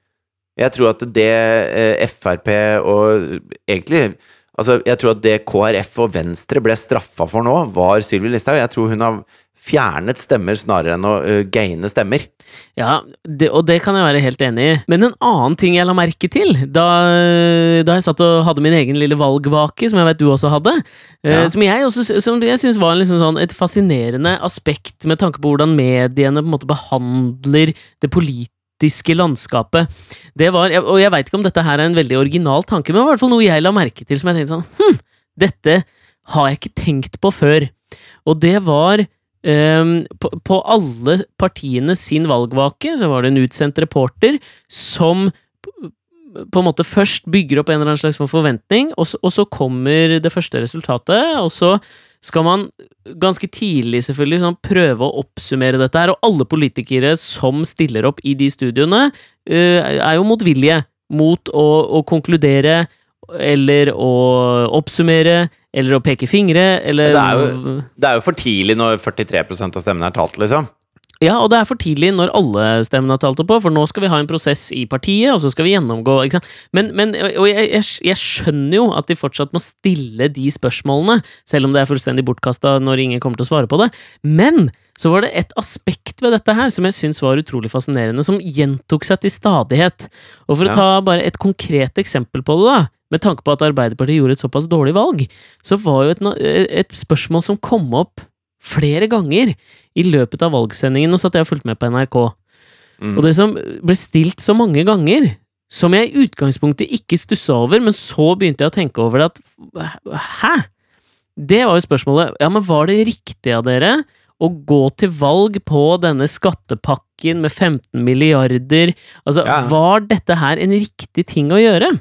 Jeg tror at det eh, Frp og egentlig Altså, jeg tror at det KrF og Venstre ble straffa for nå, var Sylvi Listhaug. Jeg tror hun har fjernet stemmer snarere enn å uh, gaine stemmer. Ja, det, og det kan jeg være helt enig i. Men en annen ting jeg la merke til da, da jeg satt og hadde min egen lille valgvake, som jeg vet du også hadde, Ja. som jeg, også, som jeg syns var liksom sånn, et fascinerende aspekt med tanke på hvordan mediene på en måte behandler det politiske landskapet. Det var, og jeg veit ikke om dette her er en veldig original tanke, men det var i hvert fall noe jeg la merke til som jeg tenkte sånn Hm, dette har jeg ikke tenkt på før. Og det var Ehm, på, på alle partiene sin valgvake så var det en utsendt reporter som på en måte først bygger opp en eller annen slags forventning, og så, og så kommer det første resultatet, og så skal man ganske tidlig selvfølgelig sånn, prøve å oppsummere dette her, og alle politikere som stiller opp i de studioene, uh, er jo motvillige mot å, å konkludere eller å oppsummere, eller å peke fingre, eller Det er jo- Det er jo for tidlig når 43% av stemmene er talt, liksom. Ja, og det er for tidlig når alle stemmene er talt opp på, for nå skal vi ha en prosess i partiet, og så skal vi gjennomgå ikke? Men, men og jeg, jeg, jeg skjønner jo at de fortsatt må stille de spørsmålene, selv om det er fullstendig bortkasta når ingen kommer til å svare på det. Men så var det et aspekt ved dette her som jeg syns var utrolig fascinerende, som gjentok seg til stadighet. Og for å ta bare et konkret eksempel på det, da, med tanke på at Arbeiderpartiet gjorde et såpass dårlig valg, så var jo et, et spørsmål som kom opp flere ganger i løpet av valgsendingen. Nå satt jeg og fulgte med på NRK. Mm. Og det som ble stilt så mange ganger, som jeg i utgangspunktet ikke stussa over, men så begynte jeg å tenke over det at Hæ? Det var jo spørsmålet. Ja, men var det riktig av dere å gå til valg på denne skattepakken med 15 milliarder? Altså, Ja. var dette her en riktig ting å gjøre?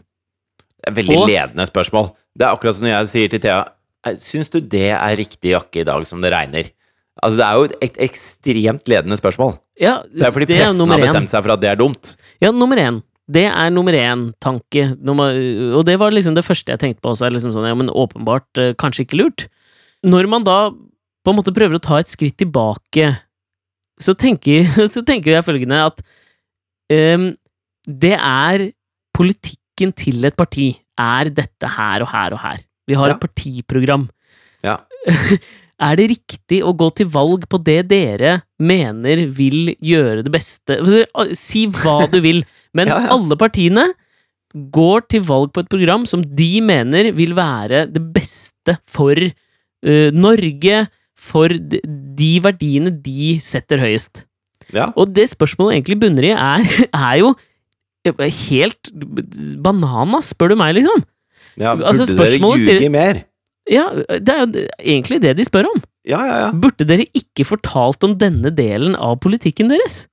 Det er veldig Og- ledende spørsmål. Det er akkurat som når jeg sier til Thea «Eh, Syns du det er riktig jakke i dag som det regner? Altså, det er jo et ekstremt ledende spørsmål. Ja, Det er fordi det pressen er har bestemt seg for at det er dumt. Ja, nummer én. Det er nummer én-tanke. Og det var liksom det første jeg tenkte på også. Liksom sånn, ja, men åpenbart eh, kanskje ikke lurt. Når man da på en måte prøver å ta et skritt tilbake, så tenker, *laughs* så tenker jeg følgende at um, det er politikken til et parti er dette her og her og her. Vi har Ja. et partiprogram. Ja. *laughs* Er det riktig å gå til valg på det dere mener vil gjøre det beste Altså, Si hva *laughs* du vil, men Ja, alle partiene går til valg på et program som de mener vil være det beste for uh, Norge, for de, de verdiene de setter høyest. Ja. Og det spørsmålet egentlig bunner i, er, *laughs* er jo helt banana, spør du meg, liksom. ja Altså, burde dere spørsmålet ljuge mer? Ja, det er jo egentlig det de spør om. Ja, ja, ja. Burde dere ikke fortalt om denne delen av politikken deres?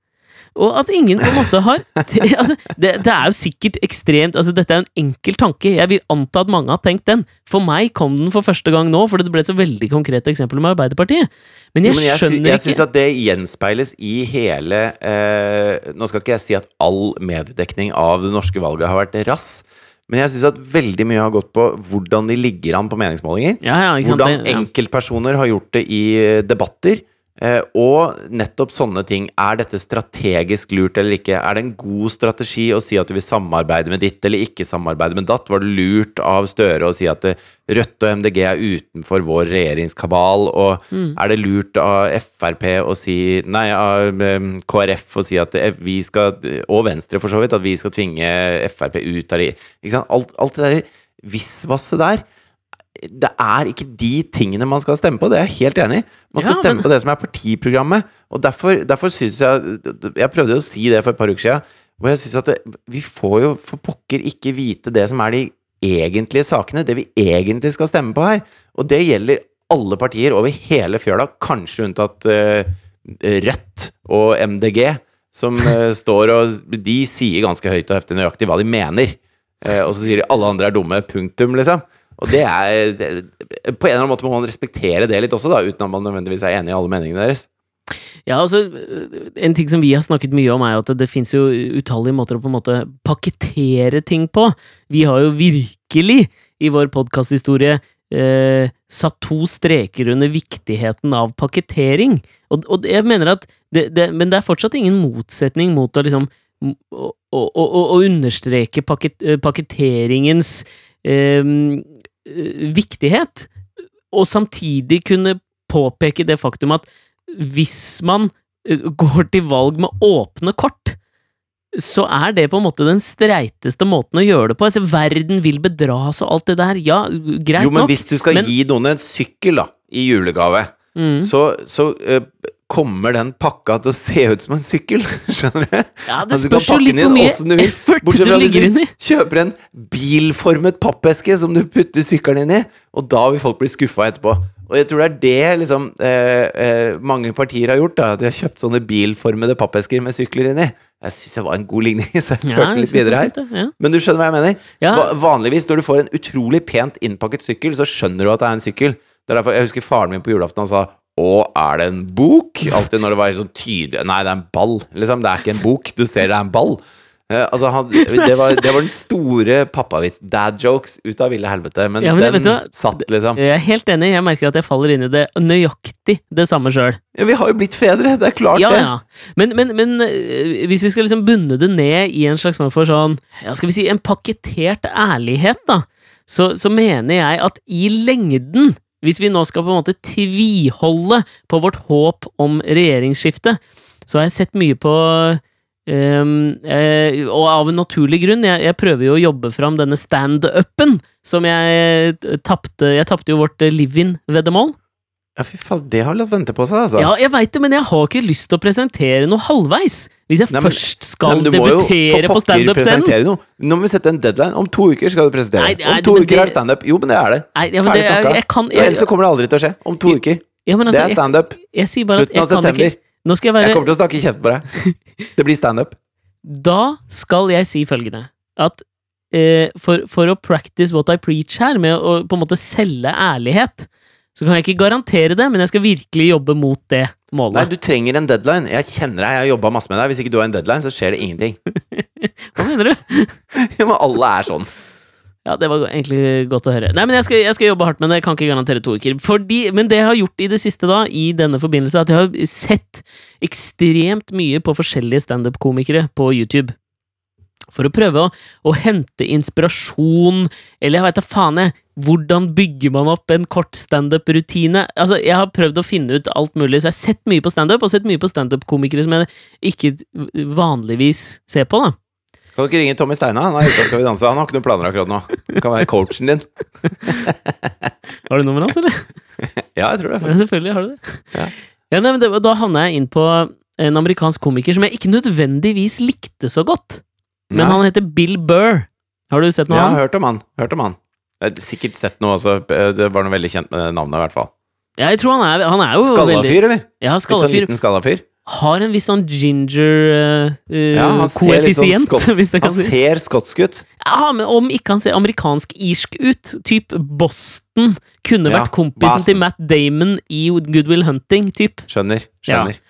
Og at ingen på en måte har *laughs* det, altså, det, det er jo sikkert ekstremt altså Dette er jo en enkel tanke. Jeg vil anta at mange har tenkt den. For meg kom den for første gang nå, fordi det ble et så veldig konkret eksempel med Arbeiderpartiet. Men jeg, Jo, men jeg, skjønner jeg ikke syns at det gjenspeiles i hele eh, Nå skal ikke jeg si at all mediedekning av det norske valget har vært rass, men jeg syns at veldig mye har gått på hvordan de ligger an på meningsmålinger. ja, ja? Hvordan enkeltpersoner har gjort det i eh, debatter. Eh, og nettopp sånne ting. Er dette strategisk lurt eller ikke? Er det en god strategi å si at du vil samarbeide med ditt eller ikke samarbeide med datt? Var det lurt av Støre å si at eh, Rødt og MDG er utenfor vår regjeringskabal? Og Mm. er det lurt av Frp å si Nei, av eh, KrF å si at vi skal Og Venstre, for så vidt, at vi skal tvinge Frp ut av det. Alt, alt det der visvasset der det er ikke de tingene man skal stemme på, det er jeg helt enig i. Man skal Ja, stemme men- på det som er partiprogrammet. Og derfor, derfor syns jeg Jeg prøvde jo å si det for et par uker siden, og jeg syns at det, vi får jo for pokker ikke vite det som er de egentlige sakene, det vi egentlig skal stemme på her. Og det gjelder alle partier over hele fjøla, kanskje unntatt uh, Rødt og MDG, som uh, *laughs* står og De sier ganske høyt og heftig nøyaktig hva de mener. Uh, og så sier de alle andre er dumme, punktum, liksom. Og det er På en eller annen måte må man respektere det litt også, da, uten at man nødvendigvis er enig i alle meningene deres. Ja, altså, En ting som vi har snakket mye om, er at det, det fins jo utallige måter å på en måte pakkettere ting på. Vi har jo virkelig i vår podkasthistorie eh, satt to streker under viktigheten av pakkettering. Og, og jeg mener at det, det, Men det er fortsatt ingen motsetning mot å liksom å, å, å, å understreke pakket, eh, pakketeringens eh, eh, viktighet, og samtidig kunne påpeke det faktum at hvis man eh, går til valg med åpne kort, så er det på en måte den streiteste måten å gjøre det på. Altså, verden vil bedras og alt det der. Ja, greit nok. Jo, men nok. hvis du skal men- gi noen en sykkel da, i julegave, Mm. så, så eh, kommer den pakka til å se ut som en sykkel. *laughs* Skjønner du? Ja, det Altså, spørs jo litt hvor mye du vil, effort du legger inn inni. kjøper en bilformet pappeske som du putter sykkelen inn i, og da vil folk bli skuffa etterpå. Og jeg tror det er det liksom eh, eh, mange partier har gjort. da At de har kjøpt sånne bilformede pappesker med sykler inni. Jeg syns det var en god ligning, *laughs* så jeg Ja, førte jeg litt videre er her. det, ja. Men du skjønner hva jeg mener? Ja. Va- Vanligvis når du får en utrolig pent innpakket sykkel, så skjønner du at det er en sykkel. Det er derfor Jeg husker faren min på julaften han sa å, er det en bok? Alltid når det var sånn tydelig Nei, det er en ball. Liksom, Det er ikke en bok. Du ser det er en ball. Eh, altså, han, *laughs* det, var, det var den store pappavits. Dad jokes ut av ville helvete. Men, Ja, men den satt, liksom. Jeg er helt enig, jeg merker at jeg faller inn i det nøyaktig det samme sjøl. Ja, vi har jo blitt fedre, det er klart Ja, det. ja. Men, men, men øh, hvis vi skal liksom bunne det ned i en slags form for sånn Ja, skal vi si en pakketert ærlighet, da, så, så mener jeg at i lengden hvis vi nå skal på en måte tviholde på vårt håp om regjeringsskifte, så har jeg sett mye på Um, eh, og av en naturlig grunn, jeg, jeg prøver jo å jobbe fram denne stand-upen som jeg eh, tapte Jeg tapte jo vårt eh, live-in-veddemål. Ja, fy faen, det har latt vente på seg, altså. Ja, jeg veit det, men jeg har ikke lyst til å presentere noe halvveis. Hvis jeg Nei, men- først skal Nei, debutere på standup-scenen. Nå må vi sette en deadline. Om to uker skal du presentere. Nei, nei, Om to uker det- er det standup. Jo, men det er det. Nei, ja, Ferdig snakka. Ellers så kommer det aldri til å skje. Om to uker. ja, men Det altså, er jeg, standup. Slutten av september. jeg Jeg kommer til å snakke kjeft på deg. *laughs* Det blir standup. Da skal jeg si følgende At uh, for, for å practice what I preach her, med å på en måte selge ærlighet, så kan jeg ikke garantere det, men jeg skal virkelig jobbe mot det målet. Nei, du trenger en deadline. Jeg kjenner deg, jeg har jobba masse med deg. Hvis ikke du har en deadline, så skjer det ingenting. *laughs* Hva mener du? *laughs* Ja, men alle er sånn. Ja, det var egentlig godt å høre. Nei, men jeg skal, jeg skal jobbe hardt med det. Jeg kan ikke garantere to uker. Fordi, men det jeg har gjort i det siste, da, i denne forbindelse, at jeg har sett ekstremt mye på forskjellige standup-komikere på YouTube. For å prøve å, å hente inspirasjon, eller jeg veit da faen, jeg. Hvordan bygger man opp en kort standup-rutine? Altså, Jeg har prøvd å finne ut alt mulig, så jeg har sett mye på standup, og sett mye på standup-komikere som jeg ikke vanligvis ser på. da Kan du ikke ringe Tommy Steina? Han. Han har ikke noen planer akkurat nå. Han kan være coachen din. *laughs* Har du nummeret hans, eller? *laughs* Ja, jeg tror det. Ja, selvfølgelig har du det. Ja. Ja, nei, men det, Da havna jeg inn på en amerikansk komiker som jeg ikke nødvendigvis likte så godt. Men Nei. han heter Bill Burr. Har du sett noe Ja, ham? Ja, hørt om han. Hørt om han. Jeg har sikkert sett noe også. Det var noe veldig kjent med navnet, i hvert fall. Ja, jeg tror han er, han er jo Skalla veldig fyr, eller? Ja, Litt skalla sånn fyr. liten skalla fyr. Har en viss sånn ginger uh, Ja, ser litt sånn *laughs* hvis det kan Han ser skotsk ut. Ja, men om ikke han ser amerikansk-irsk ut, typ Boston, kunne Ja, vært kompisen Boston. til Matt Damon i Goodwill Hunting, typ. Skjønner. Ja. Skjønner.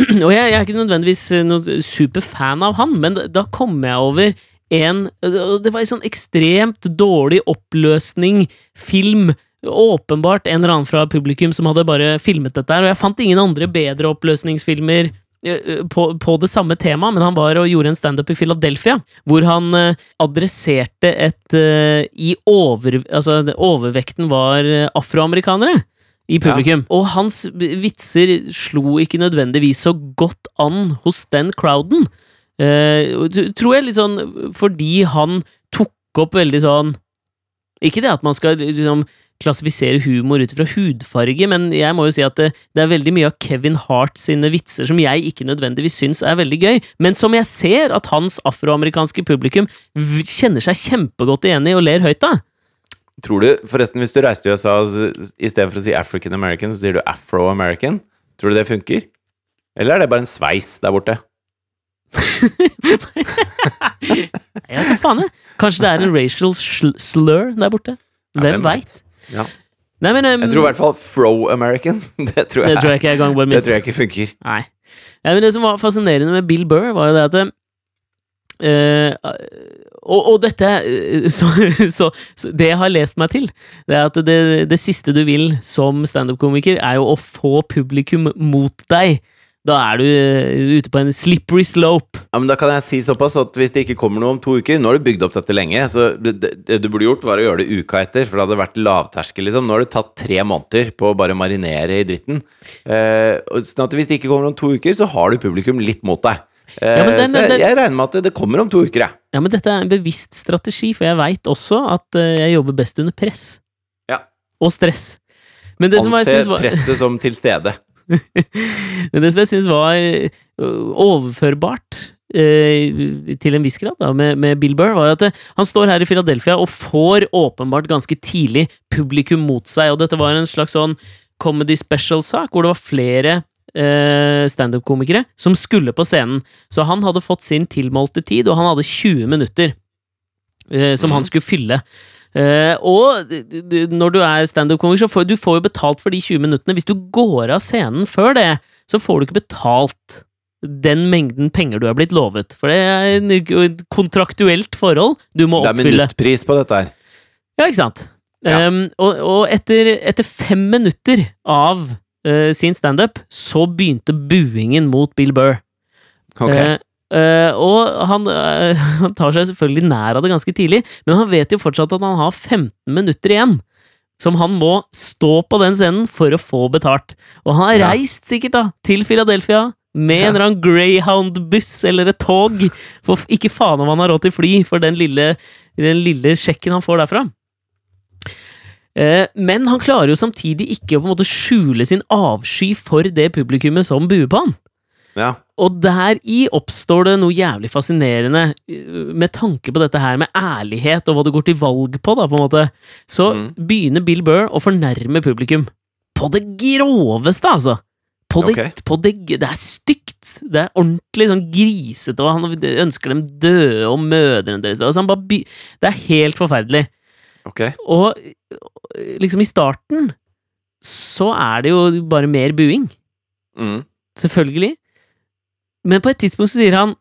*clears throat* Og jeg, jeg er ikke nødvendigvis eh, noen superfan av han, men da, da kom jeg over en Det var en sånn ekstremt dårlig oppløsning, film. Åpenbart en eller annen fra publikum som hadde bare filmet dette her, og jeg fant ingen andre bedre oppløsningsfilmer eh, eh, på, på det samme temaet, men han var og gjorde en standup i Philadelphia, hvor han eh, adresserte et eh, i over... Altså, overvekten var afroamerikanere i publikum. Og hans vitser slo ikke nødvendigvis så godt an hos den crowden. Eh, tror jeg litt sånn fordi han tok opp veldig sånn Ikke det at man skal liksom klassifisere humor ut fra hudfarge, men jeg må jo si at det, det er veldig mye av Kevin Hart sine vitser som jeg ikke nødvendigvis syns er veldig gøy, men som jeg ser at hans afroamerikanske publikum kjenner seg kjempegodt igjen i og ler høyt av. Tror du, forresten, hvis du reiste til USA istedenfor å si African American, så sier du Afro-American, tror du det funker? Eller er det bare en sveis der borte? Jeg hva faen, jeg. Kanskje det er en racial slur der borte? Hvem ja, veit? Ja. Nei, men um, Jeg tror i hvert fall Fro-American. *laughs* Det tror jeg, Det tror jeg ikke er gangbart det tror jeg ikke funker. Nei. Ja, men det som var fascinerende med Bill Burr, var jo det at uh, og, og dette eh, *laughs* så, så, så Det jeg har lest meg til, det er at det, det siste du vil som standup-komiker, er jo å få publikum mot deg. Da er du eh, ute på en slippery slope. Ja, men Da kan jeg si såpass at hvis det ikke kommer noe om to uker Nå har du bygd opp dette lenge, så det, det, du burde gjort, var å gjøre det uka etter. For det hadde vært lavterskel, liksom. Nå har du tatt tre måneder på å bare marinere i dritten. Eh, sånn at hvis det ikke kommer om to uker, så har du publikum litt mot deg. Eh, Ja, den- så jeg, jeg regner med at det, det kommer om to uker, jeg. Ja, men dette er en bevisst strategi, for jeg veit også at eh, jeg jobber best under press. Ja. Og stress. Men det som jeg Anse synes var presset som til stede. Men det som jeg syns var overførbart eh, til en viss grad da, med, med Bill Burr, var at eh, han står her i Philadelphia og får åpenbart ganske tidlig publikum mot seg, og dette var en slags sånn comedy special-sak hvor det var flere eh, standup-komikere som skulle på scenen. Så han hadde fått sin tilmålte tid, og han hadde 20 minutter eh, som han Mhm. skulle fylle. Eh, og d- d- når du er standup-komiker, så får du får jo betalt for de 20 minuttene. Hvis du går av scenen før det, så får du ikke betalt den mengden penger du er blitt lovet. For det er et kontraktuelt forhold du må oppfylle. Det er minuttpris på dette her. Ja, ikke sant? Ja. Um, og og etter, etter fem minutter av uh, sin standup, så begynte buingen mot Bill Burr. Ok. Eh, eh, og han, uh, *laughs* han tar seg selvfølgelig nær av det ganske tidlig, men han vet jo fortsatt at han har 15 minutter igjen. Som han må stå på den scenen for å få betalt. Og han har Ja. reist sikkert da til Philadelphia med en eller annen Greyhound-buss eller et tog. For ikke faen om han har råd til fly for den lille, den lille sjekken han får derfra. Eh, Men han klarer jo samtidig ikke å på en måte skjule sin avsky for det publikummet som buer på han. Ja. Og deri oppstår det noe jævlig fascinerende øh, med tanke på dette her med ærlighet og hva du går til valg på, da, på en måte. Så Mm. begynner Bill Burr å fornærme publikum. På det groveste, altså! På det, okay. på det, det er stygt! Det er ordentlig sånn grisete, og han ønsker dem døde og mødrene deres. Altså by det er helt forferdelig. Okay. Og liksom i starten så er det jo bare mer buing. Mm. Selvfølgelig. Men på et tidspunkt så sier han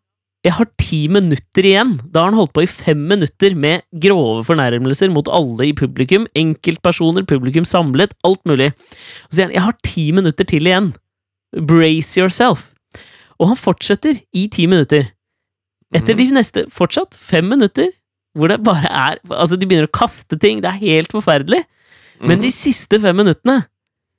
jeg har ti minutter igjen. Da har han holdt på i fem minutter med grove fornærmelser mot alle i publikum. Enkeltpersoner, publikum samlet, alt mulig. Så sier han jeg har ti minutter til igjen. Brace yourself. Og han fortsetter i ti minutter. Etter de neste fortsatt fem minutter, hvor det bare er Altså, de begynner å kaste ting. Det er helt forferdelig. Men Mhm. de siste fem minuttene,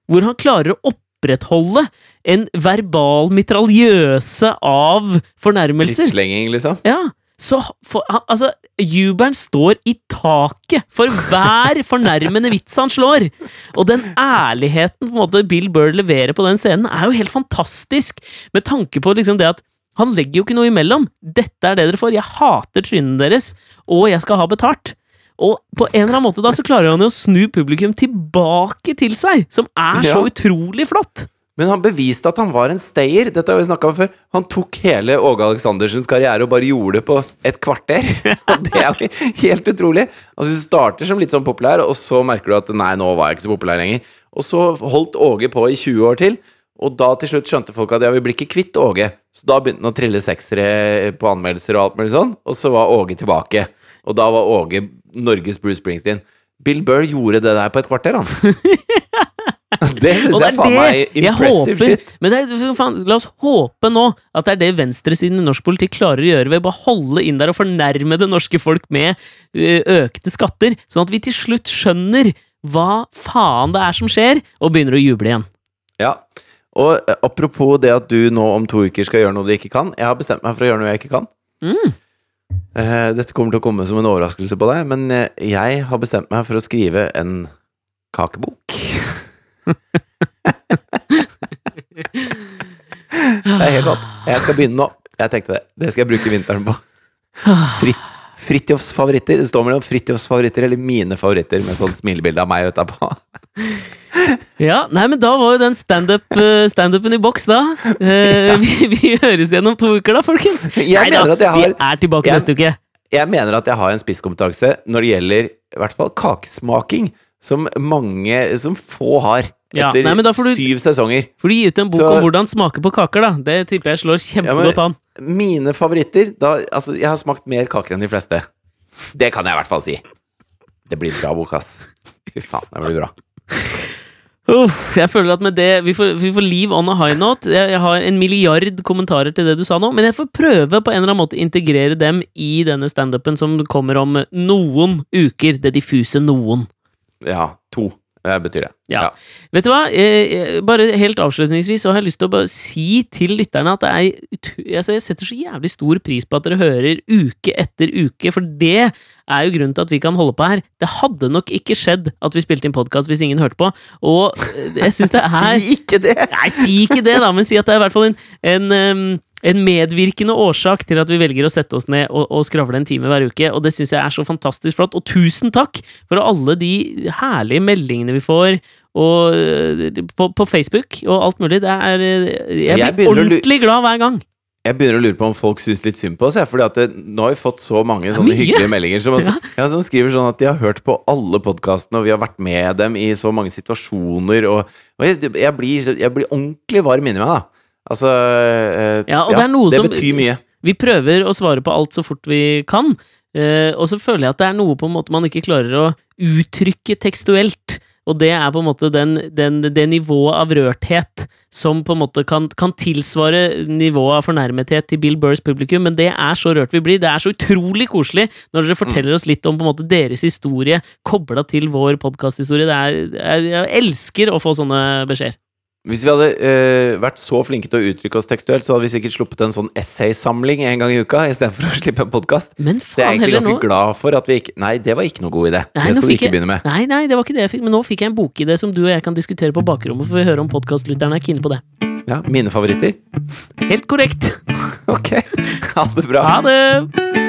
hvor han klarer å opprettholde en verbal mitraljøse av fornærmelser Drittslenging, liksom. Ja, så for, altså, jubelen står i taket for hver *laughs* fornærmende vits han slår. Og den ærligheten på en måte Bill Burr leverer på den scenen, er jo helt fantastisk, med tanke på liksom det at han legger jo ikke noe imellom. Dette er det dere får. Jeg hater trynene deres, og jeg skal ha betalt. Og på en eller annen måte da så klarer han jo å snu publikum tilbake til seg, som er så Ja. utrolig flott. Men han beviste at han var en stayer. Dette har vi om før. Han tok hele Åge Aleksandersens karriere og bare gjorde det på et kvarter. *laughs* Og det er jo helt utrolig. Altså Du starter som litt sånn populær, og så merker du at nei, nå var jeg ikke så populær lenger. Og så holdt Åge på i 20 år til. Og da til slutt skjønte folk at ja, vi blir ikke kvitt Åge. Så da begynte han å trille seksere på anmeldelser og alt mulig sånn. Og så var Åge tilbake. Og da var Åge Norges Bruce Springsteen. Bill Burr gjorde det der på et kvarter, han. *laughs* Det syns jeg er faen meg impressive håper. shit. Men er, faen, la oss håpe nå at det er det venstresiden i norsk politikk klarer å gjøre ved å bare holde inn der og fornærme det norske folk med økte skatter, sånn at vi til slutt skjønner hva faen det er som skjer, og begynner å juble igjen. Ja. Og eh, apropos det at du nå om to uker skal gjøre noe du ikke kan. Jeg har bestemt meg for å gjøre noe jeg ikke kan. Mm. Eh, dette kommer til å komme som en overraskelse på deg, men eh, jeg har bestemt meg for å skrive en kakebok. det er helt sant. Jeg skal begynne nå. Jeg tenkte det. Det skal jeg bruke vinteren på. Fritt, Fritjofs favoritter. Det står mellom Fritjofs favoritter eller mine favoritter, med sånn smilebilde av meg utapå. *laughs* Ja, nei, men da var jo den standupen stand, stand i boks, da. Eh, vi, vi høres igjen om to uker, da, folkens. Jeg Neida, har- Vi er tilbake jeg- neste uke. Jeg mener at jeg har en spisskompetanse når det gjelder i hvert fall kakesmaking, som mange, som få har. Ja, Etter nei, men da får du- syv sesonger. Får du gi ut en bok Så- om hvordan smake på kaker, da? Det tipper jeg slår kjempegodt an. Mine favoritter da, Altså, jeg har smakt mer kaker enn de fleste. Det kan jeg i hvert fall si. Det blir bra bok, ass. Fy faen, det blir bra. Uff, jeg føler at med det Vi får, vi får leave on a high note. Jeg, jeg har en milliard kommentarer til det du sa nå, men jeg får prøve på en eller annen måte integrere dem i denne standupen som kommer om noen uker. Det diffuse noen. Ja, to. Det betyr det. Ja. Vet du hva? Eh, eh, bare helt avslutningsvis så har jeg lyst til å bare si til lytterne at er altså Jeg setter så jævlig stor pris på at dere hører uke etter uke, for det er jo grunnen til at vi kan holde på her. Det hadde nok ikke skjedd at vi spilte inn podkast hvis ingen hørte på, og eh, jeg syns det *laughs* er Si ikke det! Nei, si ikke det, da, men si at det er i hvert fall en, en, em, en medvirkende årsak til at vi velger å sette oss ned og, og skravle en time hver uke, og det syns jeg er så fantastisk flott. Og tusen takk for alle de herlige meldingene vi får og, eh, på, på Facebook og alt mulig. Det er eh, Jeg Jeg blir jeg ordentlig glad hver gang. Jeg begynner å lure på om folk syns litt synd på oss. Ja, fordi at det, nå har vi fått så mange sånne hyggelige meldinger som, også, Ja. ja, som skriver sånn at de har hørt på alle podkastene, og vi har vært med dem i så mange situasjoner. Og, og jeg, jeg, blir, jeg blir ordentlig varm inni meg, da. Altså eh, Ja, og det er noe det som- betyr mye. Vi prøver å svare på alt så fort vi kan, eh, og så føler jeg at det er noe på en måte man ikke klarer å uttrykke tekstuelt. Og det er på en måte den, den, det nivået av rørthet som på en måte kan, kan tilsvare nivået av fornærmethet til Bill Burrs publikum, men det er så rørt vi blir. Det er så utrolig koselig når dere forteller oss litt om på en måte deres historie kobla til vår podkasthistorie. Jeg elsker å få sånne beskjeder. Hvis vi hadde uh, vært så flinke til å uttrykke oss tekstuelt, så hadde vi sikkert sluppet en sånn essaysamling en gang i uka istedenfor å *laughs* slippe en podkast. Men Så jeg er egentlig ganske nå glad for at vi ikke Nei, det var ikke noe god idé. Nei, det skal du ikke jeg- begynne med. Nei, nei, det var ikke det jeg fikk, men nå fikk jeg en bokidé som du og jeg kan diskutere på bakrommet, for vi hører om podkastlytterne er kine på det. Ja, Mine favoritter. Helt korrekt. *laughs* Ok. Ha det bra. Ha det!